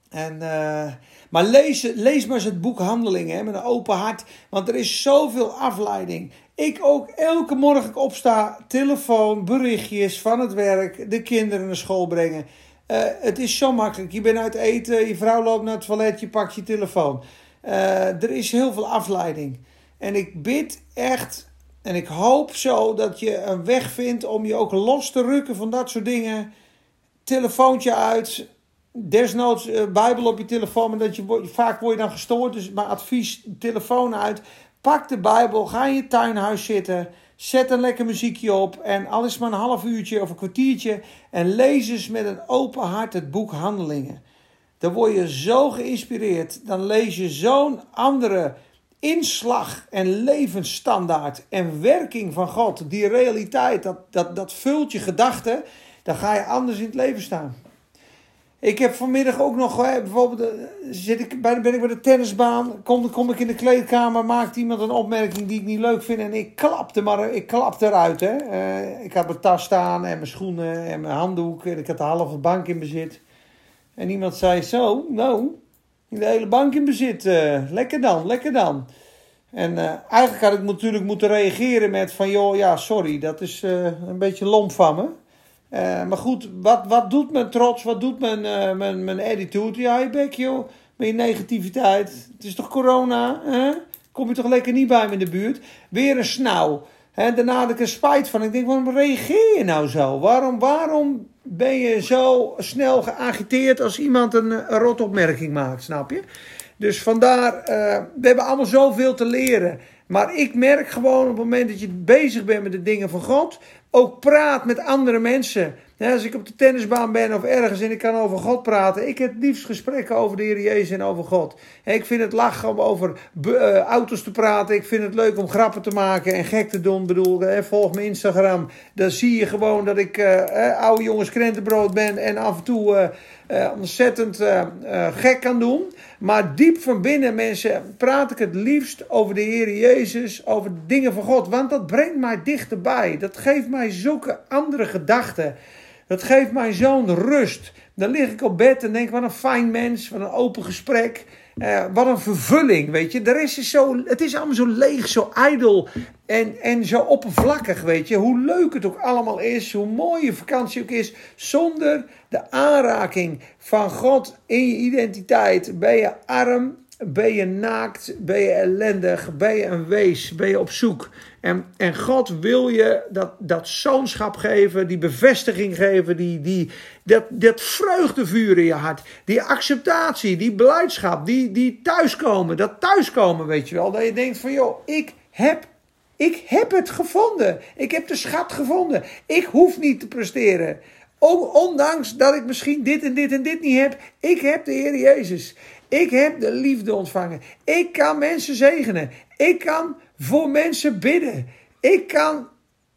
En, uh, maar lees, lees maar eens het boek Handelingen met een open hart. Want er is zoveel afleiding. Ik ook elke morgen opsta, telefoon, berichtjes van het werk, de kinderen naar school brengen. Uh, het is zo makkelijk. Je bent uit eten, je vrouw loopt naar het toilet, je pakt je telefoon. Uh, er is heel veel afleiding. En ik bid echt en ik hoop zo dat je een weg vindt om je ook los te rukken van dat soort dingen. Telefoontje uit, desnoods uh, Bijbel op je telefoon, maar dat je, vaak word je dan gestoord. Dus mijn advies, telefoon uit. Pak de Bijbel, ga in je tuinhuis zitten. Zet een lekker muziekje op en al is maar een half uurtje of een kwartiertje. En lees eens met een open hart het boek Handelingen. Dan word je zo geïnspireerd. Dan lees je zo'n andere inslag en levensstandaard en werking van God. Die realiteit, dat, dat, dat vult je gedachten. Dan ga je anders in het leven staan. Ik heb vanmiddag ook nog, bijvoorbeeld, eh, zit ik, ben ik bij de tennisbaan, kom, kom ik in de kleedkamer, maakt iemand een opmerking die ik niet leuk vind en ik klapte, maar ik klap eruit. Hè. Uh, ik had mijn tas staan en mijn schoenen en mijn handdoek en ik had de halve bank in bezit. En iemand zei zo, nou, de hele bank in bezit, lekker dan, lekker dan. En eigenlijk had ik natuurlijk moeten reageren met van, joh, ja, sorry, dat is een beetje lomp van me. Uh, maar goed, wat, wat doet mijn trots? Wat doet mijn, uh, mijn, mijn attitude? Ja, je bek. Met je negativiteit. Het is toch corona? Hè? Kom je toch lekker niet bij me in de buurt? Weer een snauw. Daarna had ik er spijt van. Ik denk, waarom reageer je nou zo? Waarom, waarom ben je zo snel geagiteerd als iemand een, een rotopmerking maakt? Snap je? Dus vandaar, we hebben allemaal zoveel te leren. Maar ik merk gewoon op het moment dat je bezig bent met de dingen van God, ook praat met andere mensen. als ik op de tennisbaan ben of ergens en ik kan over God praten. Ik heb liefst gesprekken over de Heer Jezus en over God. ik vind het lachen om over uh, auto's te praten. Ik vind het leuk om grappen te maken en gek te doen. Bedoel, volg mijn Instagram. Dan zie je gewoon dat ik uh, oude jongens krentenbrood ben en af en toe uh, ontzettend gek kan doen. Maar diep van binnen, mensen, praat ik het liefst over de Heer Jezus, over dingen van God. Want dat brengt mij dichterbij. Dat geeft mij zulke andere gedachten. Dat geeft mij zo'n rust. Dan lig ik op bed en denk, wat een fijn mens, wat een open gesprek. Uh, wat een vervulling, weet je. De rest is zo, het is allemaal zo leeg, zo ijdel en, en zo oppervlakkig, weet je. Hoe leuk het ook allemaal is, hoe mooi je vakantie ook is, zonder de aanraking van God in je identiteit. Ben je arm, ben je naakt, ben je ellendig, ben je een wees, ben je op zoek. En, en God wil je dat, dat zoonschap geven, die bevestiging geven, die, die, dat, dat vreugdevuur in je hart, die acceptatie, die blijdschap, die, die thuiskomen, dat thuiskomen, weet je wel. Dat je denkt van, joh, ik heb ik heb het gevonden. Ik heb de schat gevonden. Ik hoef niet te presteren. Ondanks dat ik misschien dit en dit en dit niet heb. Ik heb de Heer Jezus. Ik heb de liefde ontvangen. Ik kan mensen zegenen. Ik kan voor mensen bidden. Ik kan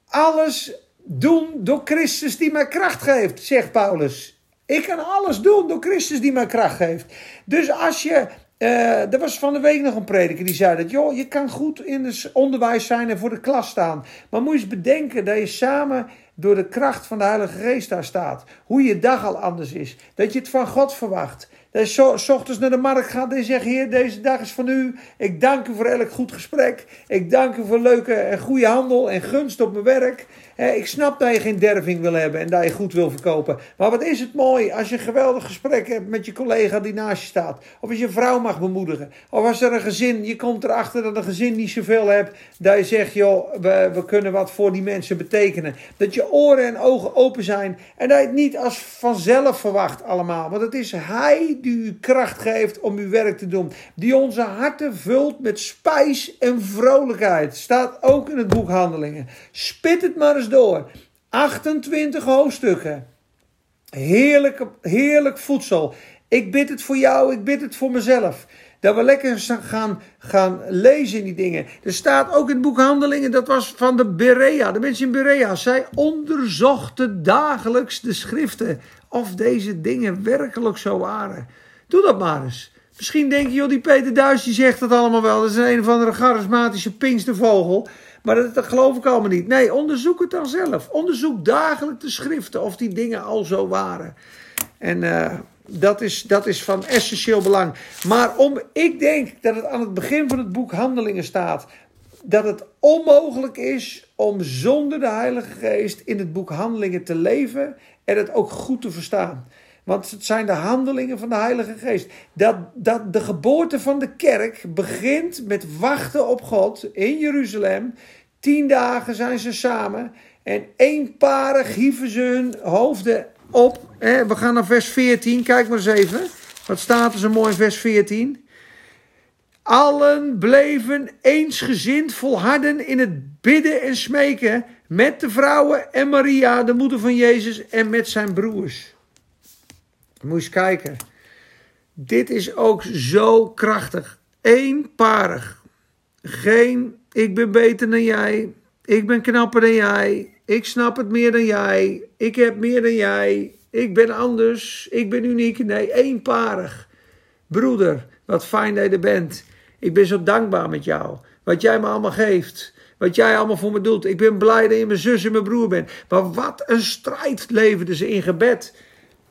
alles doen door Christus die mij kracht geeft, zegt Paulus. Ik kan alles doen door Christus die mij kracht geeft. Dus als je. Uh, er was van de week nog een prediker die zei dat. joh, je kan goed in het onderwijs zijn en voor de klas staan. Maar moet je eens bedenken dat je samen door de kracht van de Heilige Geest daar staat. Hoe je dag al anders is. Dat je het van God verwacht. Dat je s ochtends naar de markt gaat en zegt: Heer, deze dag is van u. Ik dank u voor elk goed gesprek. Ik dank u voor leuke en goede handel en gunst op mijn werk. Ik snap dat je geen derving wil hebben en dat je goed wil verkopen. Maar wat is het mooi als je een geweldig gesprek hebt met je collega die naast je staat. Of als je een vrouw mag bemoedigen. Of als er een gezin, je komt erachter dat een gezin niet zoveel hebt. Dat je zegt, joh, we, we kunnen wat voor die mensen betekenen. Dat je oren en ogen open zijn. En dat je het niet als vanzelf verwacht allemaal. Want het is Hij die u kracht geeft om uw werk te doen. Die onze harten vult met spijs en vrolijkheid. Staat ook in het boek Handelingen. Spit het maar eens door. 28 hoofdstukken. Heerlijk, heerlijk voedsel. Ik bid het voor jou, ik bid het voor mezelf. Dat we lekker gaan, gaan lezen in die dingen. Er staat ook in het boek Handelingen, dat was van de Berea. De mensen in Berea. Zij onderzochten dagelijks de schriften. Of deze dingen werkelijk zo waren. Doe dat maar eens. Misschien denk je, joh, die Peter Duis die zegt dat allemaal wel. Dat is een of andere charismatische pinkstervogel. Maar dat, geloof ik allemaal niet. Nee, onderzoek het dan zelf. Onderzoek dagelijks de schriften of die dingen al zo waren. En uh, dat, is, dat is van essentieel belang. Maar om, ik denk dat het aan het begin van het boek Handelingen staat. Dat het onmogelijk is om zonder de Heilige Geest in het boek Handelingen te leven en het ook goed te verstaan. Want het zijn de handelingen van de Heilige Geest. Dat, dat de geboorte van de kerk begint met wachten op God in Jeruzalem. Tien dagen zijn ze samen. En eenparig hieven ze hun hoofden op. We gaan naar vers 14. Kijk maar eens even. Wat staat er zo mooi in vers 14? Allen bleven eensgezind volharden in het bidden en smeken met de vrouwen en Maria, de moeder van Jezus, en met zijn broers. Eens kijken. Dit is ook zo krachtig. Eenparig. Geen, ik ben beter dan jij. Ik ben knapper dan jij. Ik snap het meer dan jij. Ik heb meer dan jij. Ik ben anders. Ik ben uniek. Nee, eenparig. Broeder, wat fijn dat je er bent. Ik ben zo dankbaar met jou. Wat jij me allemaal geeft. Wat jij allemaal voor me doet. Ik ben blij dat je mijn zus en mijn broer bent. Maar wat een strijd leverden ze in gebed.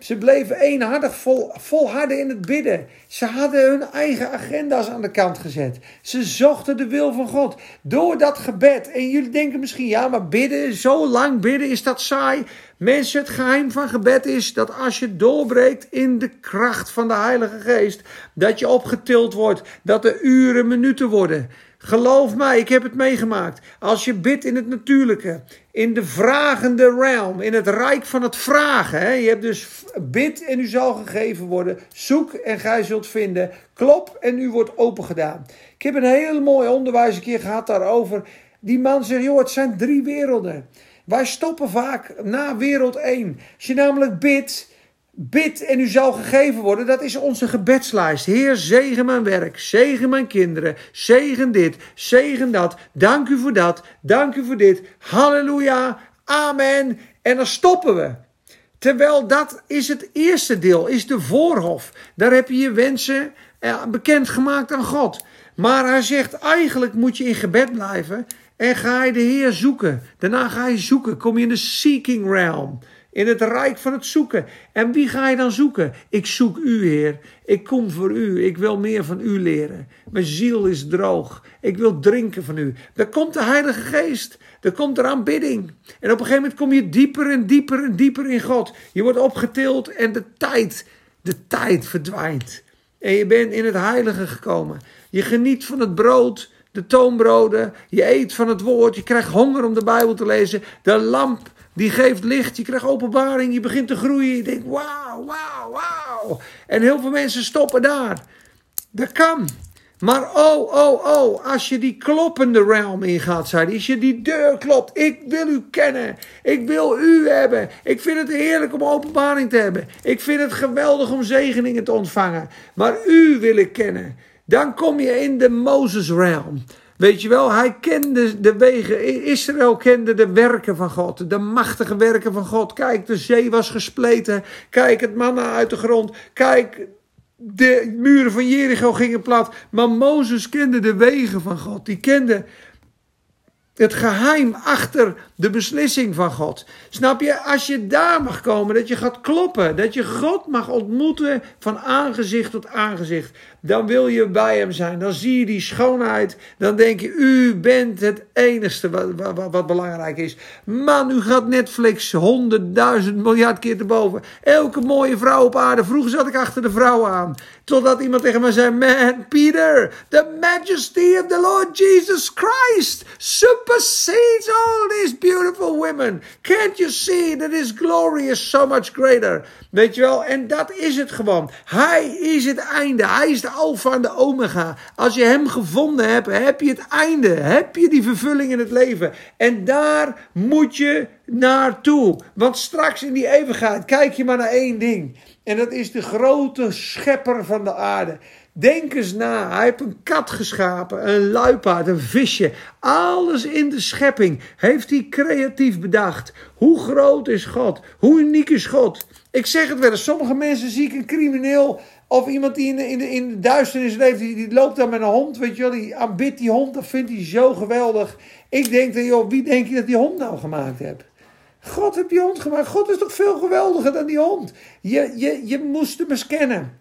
Ze bleven eenhardig vol, volharden in het bidden. Ze hadden hun eigen agenda's aan de kant gezet. Ze zochten de wil van God. Door dat gebed. En jullie denken misschien, ja, maar bidden, zo lang bidden, is dat saai? Mensen, het geheim van gebed is dat als je doorbreekt in de kracht van de Heilige Geest, dat je opgetild wordt, dat er uren, minuten worden. Geloof mij, ik heb het meegemaakt. Als je bidt in het natuurlijke, in de vragende realm, in het rijk van het vragen. Hè? Je hebt dus bid en u zal gegeven worden. Zoek en gij zult vinden. Klop en u wordt opengedaan. Ik heb een heel mooi onderwijs een keer gehad daarover. Die man zegt, joh, het zijn drie werelden. Wij stoppen vaak na wereld 1. Als je namelijk bidt, bid en u zal gegeven worden, dat is onze gebedslijst. Heer, zegen mijn werk, zegen mijn kinderen, zegen dit, zegen dat. Dank u voor dat, dank u voor dit. Halleluja, amen. En dan stoppen we. Terwijl dat is het eerste deel, is de voorhof. Daar heb je je wensen eh, bekendgemaakt aan God. Maar hij zegt, eigenlijk moet je in gebed blijven en ga je de Heer zoeken. Daarna ga je zoeken. Kom je in de seeking realm. In het rijk van het zoeken. En wie ga je dan zoeken? Ik zoek u, Heer. Ik kom voor u. Ik wil meer van u leren. Mijn ziel is droog. Ik wil drinken van u. Dan komt de Heilige Geest. Dan komt er aanbidding. En op een gegeven moment kom je dieper en dieper en dieper in God. Je wordt opgetild en de tijd, de tijd verdwijnt. En je bent in het heilige gekomen. Je geniet van het brood de toonbroden, je eet van het woord, je krijgt honger om de Bijbel te lezen. De lamp die geeft licht, je krijgt openbaring, je begint te groeien. Je denkt wauw, wauw, wauw. En heel veel mensen stoppen daar. Dat kan. Maar oh, oh, oh, als je die kloppende realm ingaat, zei hij, als je die deur klopt, ik wil u kennen, ik wil u hebben, ik vind het heerlijk om openbaring te hebben, ik vind het geweldig om zegeningen te ontvangen, maar u wil ik kennen. Dan kom je in de Moses realm. Weet je wel, hij kende de wegen. Israël kende de werken van God. De machtige werken van God. Kijk, de zee was gespleten. Kijk, het manna uit de grond. Kijk, de muren van Jericho gingen plat. Maar Mozes kende de wegen van God. Die kende het geheim achter de beslissing van God. Snap je? Als je daar mag komen, dat je gaat kloppen, dat je God mag ontmoeten van aangezicht tot aangezicht, dan wil je bij hem zijn. Dan zie je die schoonheid. Dan denk je, u bent het enige wat, wat, wat belangrijk is. Man, u gaat Netflix honderdduizend miljard keer te boven. Elke mooie vrouw op aarde. Vroeger zat ik achter de vrouw aan. Totdat iemand tegen mij zei, man, Peter, the majesty of the Lord Jesus Christ supersedes all these beautiful women. Can't you see that his glory is so much greater? Weet je wel? En dat is het gewoon. Hij is het einde. Hij is de alfa en de omega. Als je hem gevonden hebt, heb je het einde. Heb je die vervulling in het leven. En daar moet je naartoe. Want straks in die eeuwigheid kijk je maar naar één ding. En dat is de grote schepper van de aarde. Denk eens na. Hij heeft een kat geschapen, een luipaard, een visje. Alles in de schepping heeft hij creatief bedacht. Hoe groot is God? Hoe uniek is God? Ik zeg het wel eens, sommige mensen zie ik een crimineel of iemand die in de, in de, in de duisternis leeft, die, die loopt dan met een hond, weet je wel, die aanbidt die hond, dat vindt hij zo geweldig. Ik denk dan, joh, wie denk je dat die hond nou gemaakt hebt? God heeft die hond gemaakt. God is toch veel geweldiger dan die hond. Je, je, je moest hem eens kennen.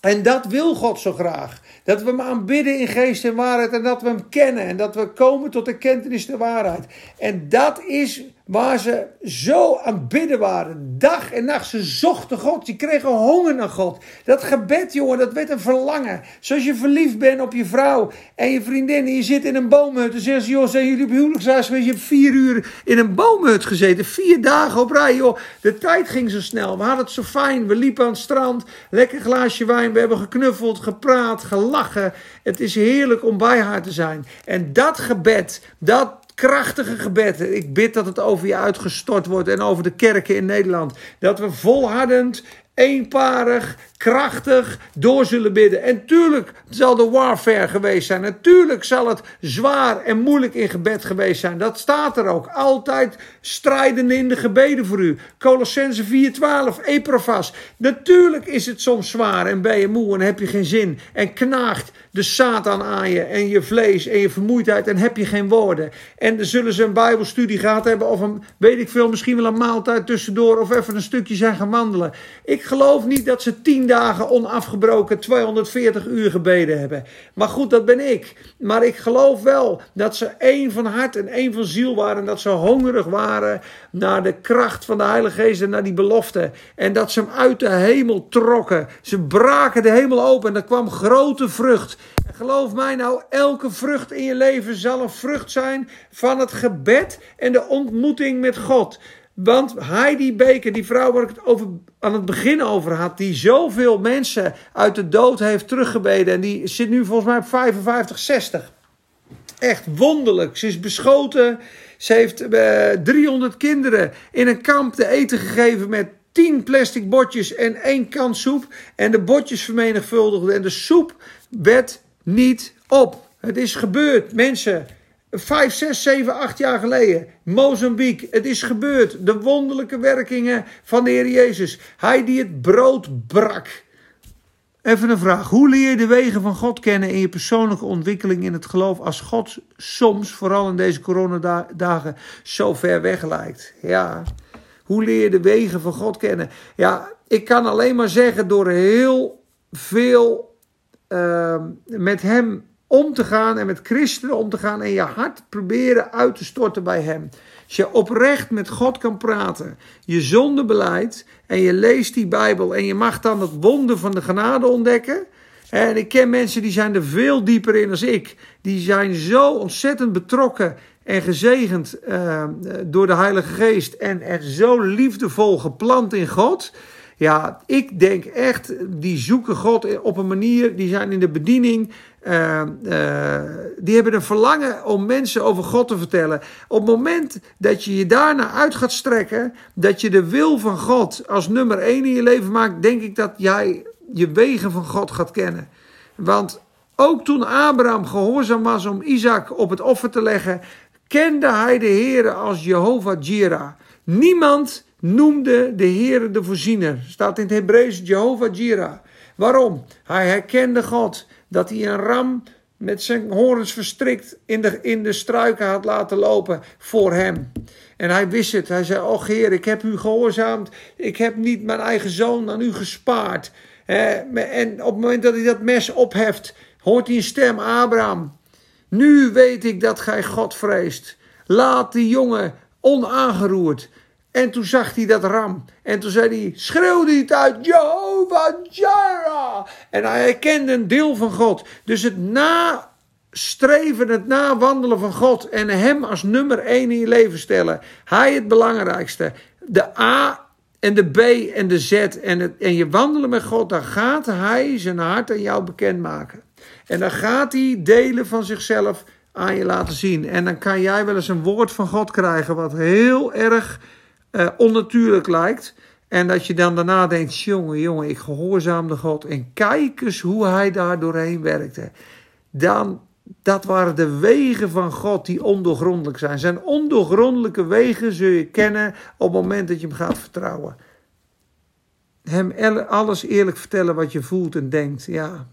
En dat wil God zo graag. Dat we hem aanbidden in geest en waarheid en dat we hem kennen en dat we komen tot de kentenis der waarheid. En dat is waar ze zo aan bidden waren. Dag en nacht. Ze zochten God. Ze kregen honger naar God. Dat gebed, jongen, dat werd een verlangen. Zoals je verliefd bent op je vrouw en je vriendin. En je zit in een boomhut. En zeggen ze, joh, zijn jullie op huwelijksreis geweest? Je hebt vier uur in een boomhut gezeten. Vier dagen op rij, joh. De tijd ging zo snel. We hadden het zo fijn. We liepen aan het strand. Lekker glaasje wijn. We hebben geknuffeld, gepraat, gelachen. Het is heerlijk om bij haar te zijn. En dat gebed, dat krachtige gebed. Ik bid dat het over je uitgestort wordt en over de kerken in Nederland. Dat we volhardend, eenparig, krachtig door zullen bidden. En tuurlijk zal de warfare geweest zijn. Natuurlijk zal het zwaar en moeilijk in gebed geweest zijn. Dat staat er ook. Altijd strijden in de gebeden voor u. Colossense 4:12, Eprofas. Natuurlijk is het soms zwaar en ben je moe en heb je geen zin. En knaagt de Satan aan je en je vlees en je vermoeidheid en heb je geen woorden. En dan zullen ze een bijbelstudie gehad hebben of een, weet ik veel, misschien wel een maaltijd tussendoor of even een stukje zijn gaan wandelen. Ik geloof niet dat ze tien dagen onafgebroken 240 uur gebeden hebben. Maar goed, dat ben ik. Maar ik geloof wel dat ze één van hart en één van ziel waren. Dat ze hongerig waren naar de kracht van de Heilige Geest en naar die belofte. En dat ze hem uit de hemel trokken. Ze braken de hemel open en er kwam grote vrucht. En geloof mij nou, elke vrucht in je leven zal een vrucht zijn van het gebed en de ontmoeting met God. Want Heidi Baker, die vrouw waar ik het over, aan het begin over had, die zoveel mensen uit de dood heeft teruggebeden. En die zit nu volgens mij op 55, 60. Echt wonderlijk. Ze is beschoten. Ze heeft uh, eh, 300 kinderen in een kamp te eten gegeven met 10 plastic bordjes en één kan soep. En de bordjes vermenigvuldigden en de soep werd niet op. Het is gebeurd, mensen. Vijf, zes, zeven, acht jaar geleden. Mozambique. Het is gebeurd. De wonderlijke werkingen van de Heer Jezus. Hij die het brood brak. Even een vraag. Hoe leer je de wegen van God kennen in je persoonlijke ontwikkeling in het geloof als God soms, vooral in deze coronadagen, zo ver weg lijkt? Ja. Hoe leer je de wegen van God kennen? Ja, ik kan alleen maar zeggen door heel veel uh, met Hem om te gaan en met christenen om te gaan en je hart proberen uit te storten bij Hem. Als je oprecht met God kan praten, je zonde beleidt en je leest die Bijbel en je mag dan het wonder van de genade ontdekken. En ik ken mensen die zijn er veel dieper in als ik. Die zijn zo ontzettend betrokken en gezegend uh, door de Heilige Geest en er zo liefdevol geplant in God. Ja, ik denk echt, die zoeken God op een manier, die zijn in de bediening, uh, uh, die hebben een verlangen om mensen over God te vertellen. Op het moment dat je je daarna uit gaat strekken, dat je de wil van God als nummer één in je leven maakt, denk ik dat jij je wegen van God gaat kennen. Want ook toen Abraham gehoorzaam was om Isaac op het offer te leggen, kende hij de Heer als Jehovah Jireh. Niemand noemde de Heer de voorziener. Staat in het Hebreeuws Jehovah Jireh. Waarom? Hij herkende God dat hij een ram met zijn horens verstrikt in de, in de struiken had laten lopen voor hem. En hij wist het. Hij zei: Och Heer, ik heb u gehoorzaamd. Ik heb niet mijn eigen zoon aan u gespaard. En op het moment dat hij dat mes opheft, hoort hij een stem: Abraham. Nu weet ik dat gij God vreest. Laat die jongen onaangeroerd. En toen zag hij dat ram. En toen zei hij, schreeuwde hij het uit, Jehovah Jireh. En hij herkende een deel van God. Dus het nastreven, het nawandelen van God en hem als nummer één in je leven stellen. Hij het belangrijkste. De A en de B en de Z en, het, en je wandelen met God, dan gaat hij zijn hart aan jou bekendmaken. En dan gaat hij delen van zichzelf aan je laten zien. En dan kan jij wel eens een woord van God krijgen wat heel erg uh, onnatuurlijk lijkt. En dat je dan daarna denkt, jongen, jongen, ik gehoorzaamde God. En kijk eens hoe hij daar doorheen werkte. Dan, dat waren de wegen van God die ondoorgrondelijk zijn. Zijn ondoorgrondelijke wegen zul je kennen op het moment dat je hem gaat vertrouwen. Hem alles eerlijk vertellen wat je voelt en denkt. Ja.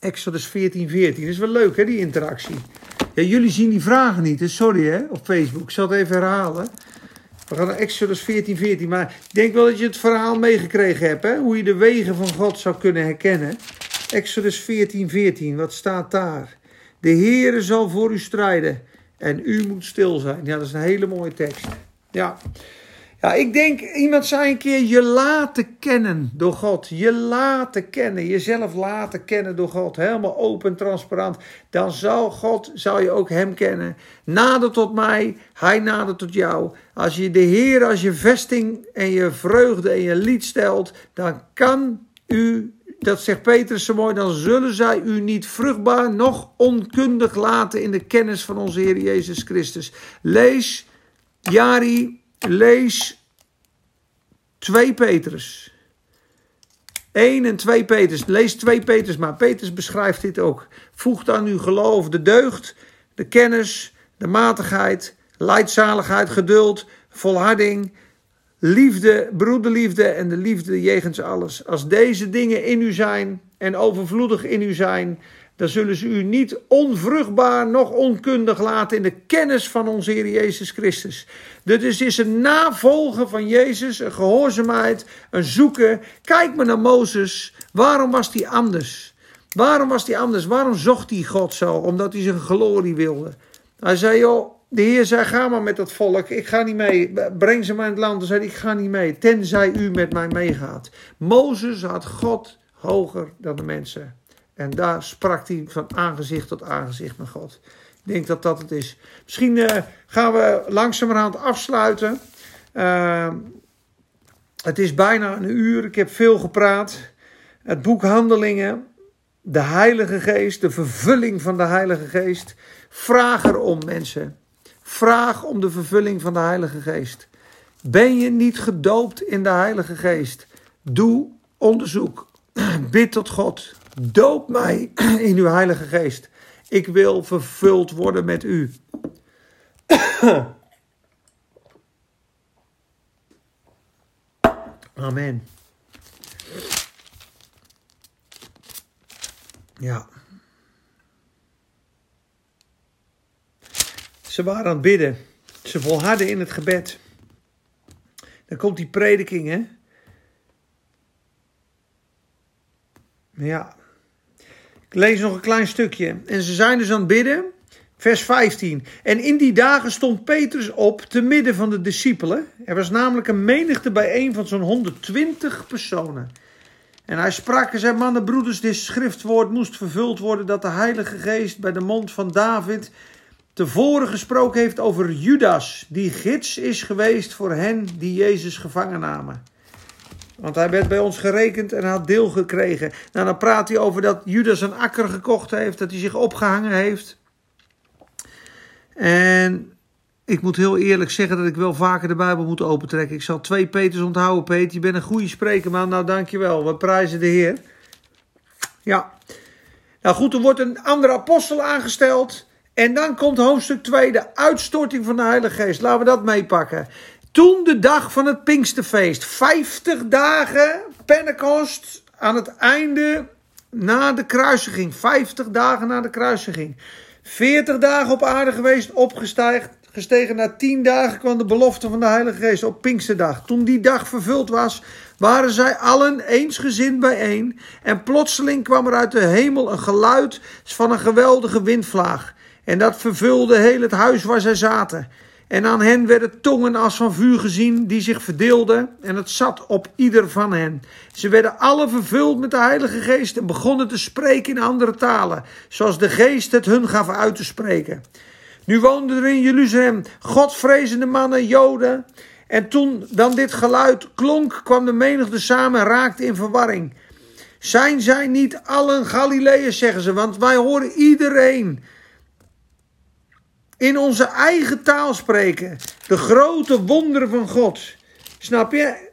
Exodus 14, 14. Dat is wel leuk hè, die interactie. Ja, jullie zien die vragen niet, dus sorry hè, op Facebook. Ik zal het even herhalen. We gaan naar Exodus 14, 14. Maar ik denk wel dat je het verhaal meegekregen hebt, hè? hoe je de wegen van God zou kunnen herkennen. Exodus 14, 14, wat staat daar? De Heere zal voor u strijden en u moet stil zijn. Ja, dat is een hele mooie tekst. Ja. Ja, ik denk, iemand zei een keer, je laten kennen door God. Je laten kennen, jezelf laten kennen door God. Helemaal open, transparant. Dan zal God, zal je ook hem kennen. Nader tot mij, hij nader tot jou. Als je de Heer als je vesting en je vreugde en je lied stelt, dan kan u dat zegt Petrus zo mooi, dan zullen zij u niet vruchtbaar, noch onkundig laten in de kennis van onze Heer Jezus Christus. Lees, Jari, lees 2 Petrus. 1 en 2 Petrus. Lees 2 Petrus maar. Petrus beschrijft dit ook. Voeg dan uw geloof, de deugd, de kennis, de matigheid, leidzaligheid, geduld, volharding, liefde, broederliefde en de liefde jegens alles. Als deze dingen in u zijn en overvloedig in u zijn, dan zullen ze u niet onvruchtbaar nog onkundig laten in de kennis van onze Heer Jezus Christus. Dit is een navolgen van Jezus, een gehoorzaamheid, een zoeken. Kijk maar naar Mozes. Waarom was hij anders? Waarom was hij anders? Waarom zocht hij God zo? Omdat hij zijn glorie wilde. Hij zei, joh, de Heer zei, ga maar met dat volk. Ik ga niet mee. Breng ze maar in het land. Hij zei, ik ga niet mee. Tenzij u met mij meegaat. Mozes had God hoger dan de mensen. En daar sprak hij van aangezicht tot aangezicht met God. Ik denk dat dat het is. Misschien uh, gaan we langzamerhand afsluiten. Uh, het is bijna een uur. Ik heb veel gepraat. Het boek Handelingen. De Heilige Geest. De vervulling van de Heilige Geest. Vraag erom, mensen. Vraag om de vervulling van de Heilige Geest. Ben je niet gedoopt in de Heilige Geest? Doe onderzoek. Bid tot God. Doop mij in uw Heilige Geest. Ik wil vervuld worden met u. Amen. Ja. Ze waren aan het bidden. Ze volharden in het gebed. Dan komt die prediking, hè? Ja. Ik lees nog een klein stukje. En ze zijn dus aan het bidden. Vers 15. En in die dagen stond Petrus op te midden van de discipelen. Er was namelijk een menigte bijeen van zo'n 120 personen. En hij sprak en zei: Mannen, broeders, dit schriftwoord moest vervuld worden. dat de Heilige Geest bij de mond van David. tevoren gesproken heeft over Judas, die gids is geweest voor hen die Jezus gevangen namen. Want hij werd bij ons gerekend en had deel gekregen. Nou, dan praat hij over dat Judas een akker gekocht heeft, dat hij zich opgehangen heeft. En ik moet heel eerlijk zeggen dat ik wel vaker de Bijbel moet opentrekken. Ik zal twee Peters onthouden, Peter. Je bent een goede spreker, man. Nou, dankjewel. We prijzen de Heer. Ja. Nou goed, er wordt een andere apostel aangesteld. En dan komt hoofdstuk 2, de uitstorting van de Heilige Geest. Laten we dat meepakken. Toen de dag van het Pinksterfeest, 50 dagen Pentecost aan het einde na de kruisiging, 50 dagen na de kruisiging. 40 dagen op aarde geweest, opgestegen gestegen na 10 dagen kwam de belofte van de Heilige Geest op Pinksterdag. Toen die dag vervuld was, waren zij allen eensgezind bijeen en plotseling kwam er uit de hemel een geluid van een geweldige windvlaag. En dat vervulde heel het huis waar zij zaten. En aan hen werden tongen als van vuur gezien, die zich verdeelden, en het zat op ieder van hen. Ze werden alle vervuld met de Heilige Geest en begonnen te spreken in andere talen, zoals de Geest het hun gaf uit te spreken. Nu woonden er in Jeruzalem godvrezende mannen, Joden. En toen dan dit geluid klonk, kwam de menigte samen en raakte in verwarring. Zijn zij niet allen Galileërs, zeggen ze, want wij horen iedereen in onze eigen taal spreken. De grote wonderen van God. Snap je?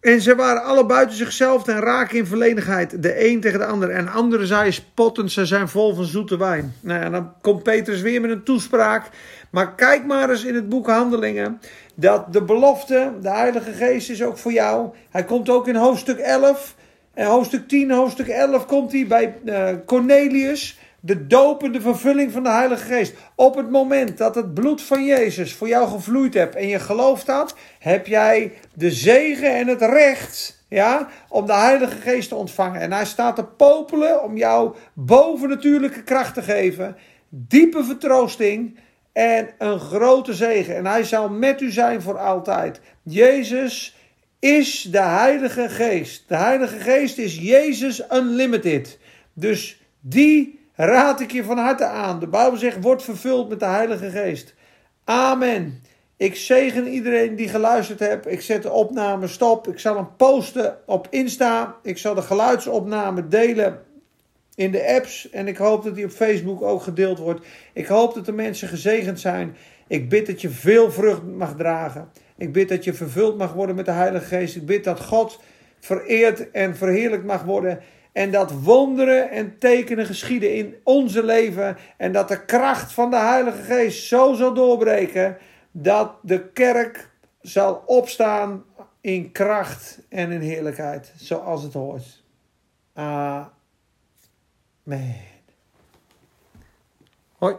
En ze waren alle buiten zichzelf en raken in verlenigheid. De een tegen de ander. En anderen zeiden spottend, ze zijn vol van zoete wijn. Nou ja, dan komt Petrus weer met een toespraak. Maar kijk maar eens in het boek Handelingen. Dat de belofte, de Heilige Geest is ook voor jou. Hij komt ook in hoofdstuk 11. En hoofdstuk 10, hoofdstuk 11 komt hij bij uh, Cornelius de dopende vervulling van de Heilige Geest. Op het moment dat het bloed van Jezus voor jou gevloeid hebt en je gelooft dat, heb jij de zegen en het recht ja, om de Heilige Geest te ontvangen. En hij staat te popelen om jou bovennatuurlijke kracht te geven, diepe vertroosting en een grote zegen. En hij zal met u zijn voor altijd. Jezus is de Heilige Geest. De Heilige Geest is Jezus Unlimited. Dus die raad ik je van harte aan. De Bijbel zegt, word vervuld met de Heilige Geest. Amen. Ik zegen iedereen die geluisterd heeft. Ik zet de opname stop. Ik zal hem posten op Insta. Ik zal de geluidsopname delen in de apps. En ik hoop dat die op Facebook ook gedeeld wordt. Ik hoop dat de mensen gezegend zijn. Ik bid dat je veel vrucht mag dragen. Ik bid dat je vervuld mag worden met de Heilige Geest. Ik bid dat God vereerd en verheerlijkt mag worden. En dat wonderen en tekenen geschieden in onze leven. En dat de kracht van de Heilige Geest zo zal doorbreken. Dat de kerk zal opstaan in kracht en in heerlijkheid. Zoals het hoort. Amen. Hoi.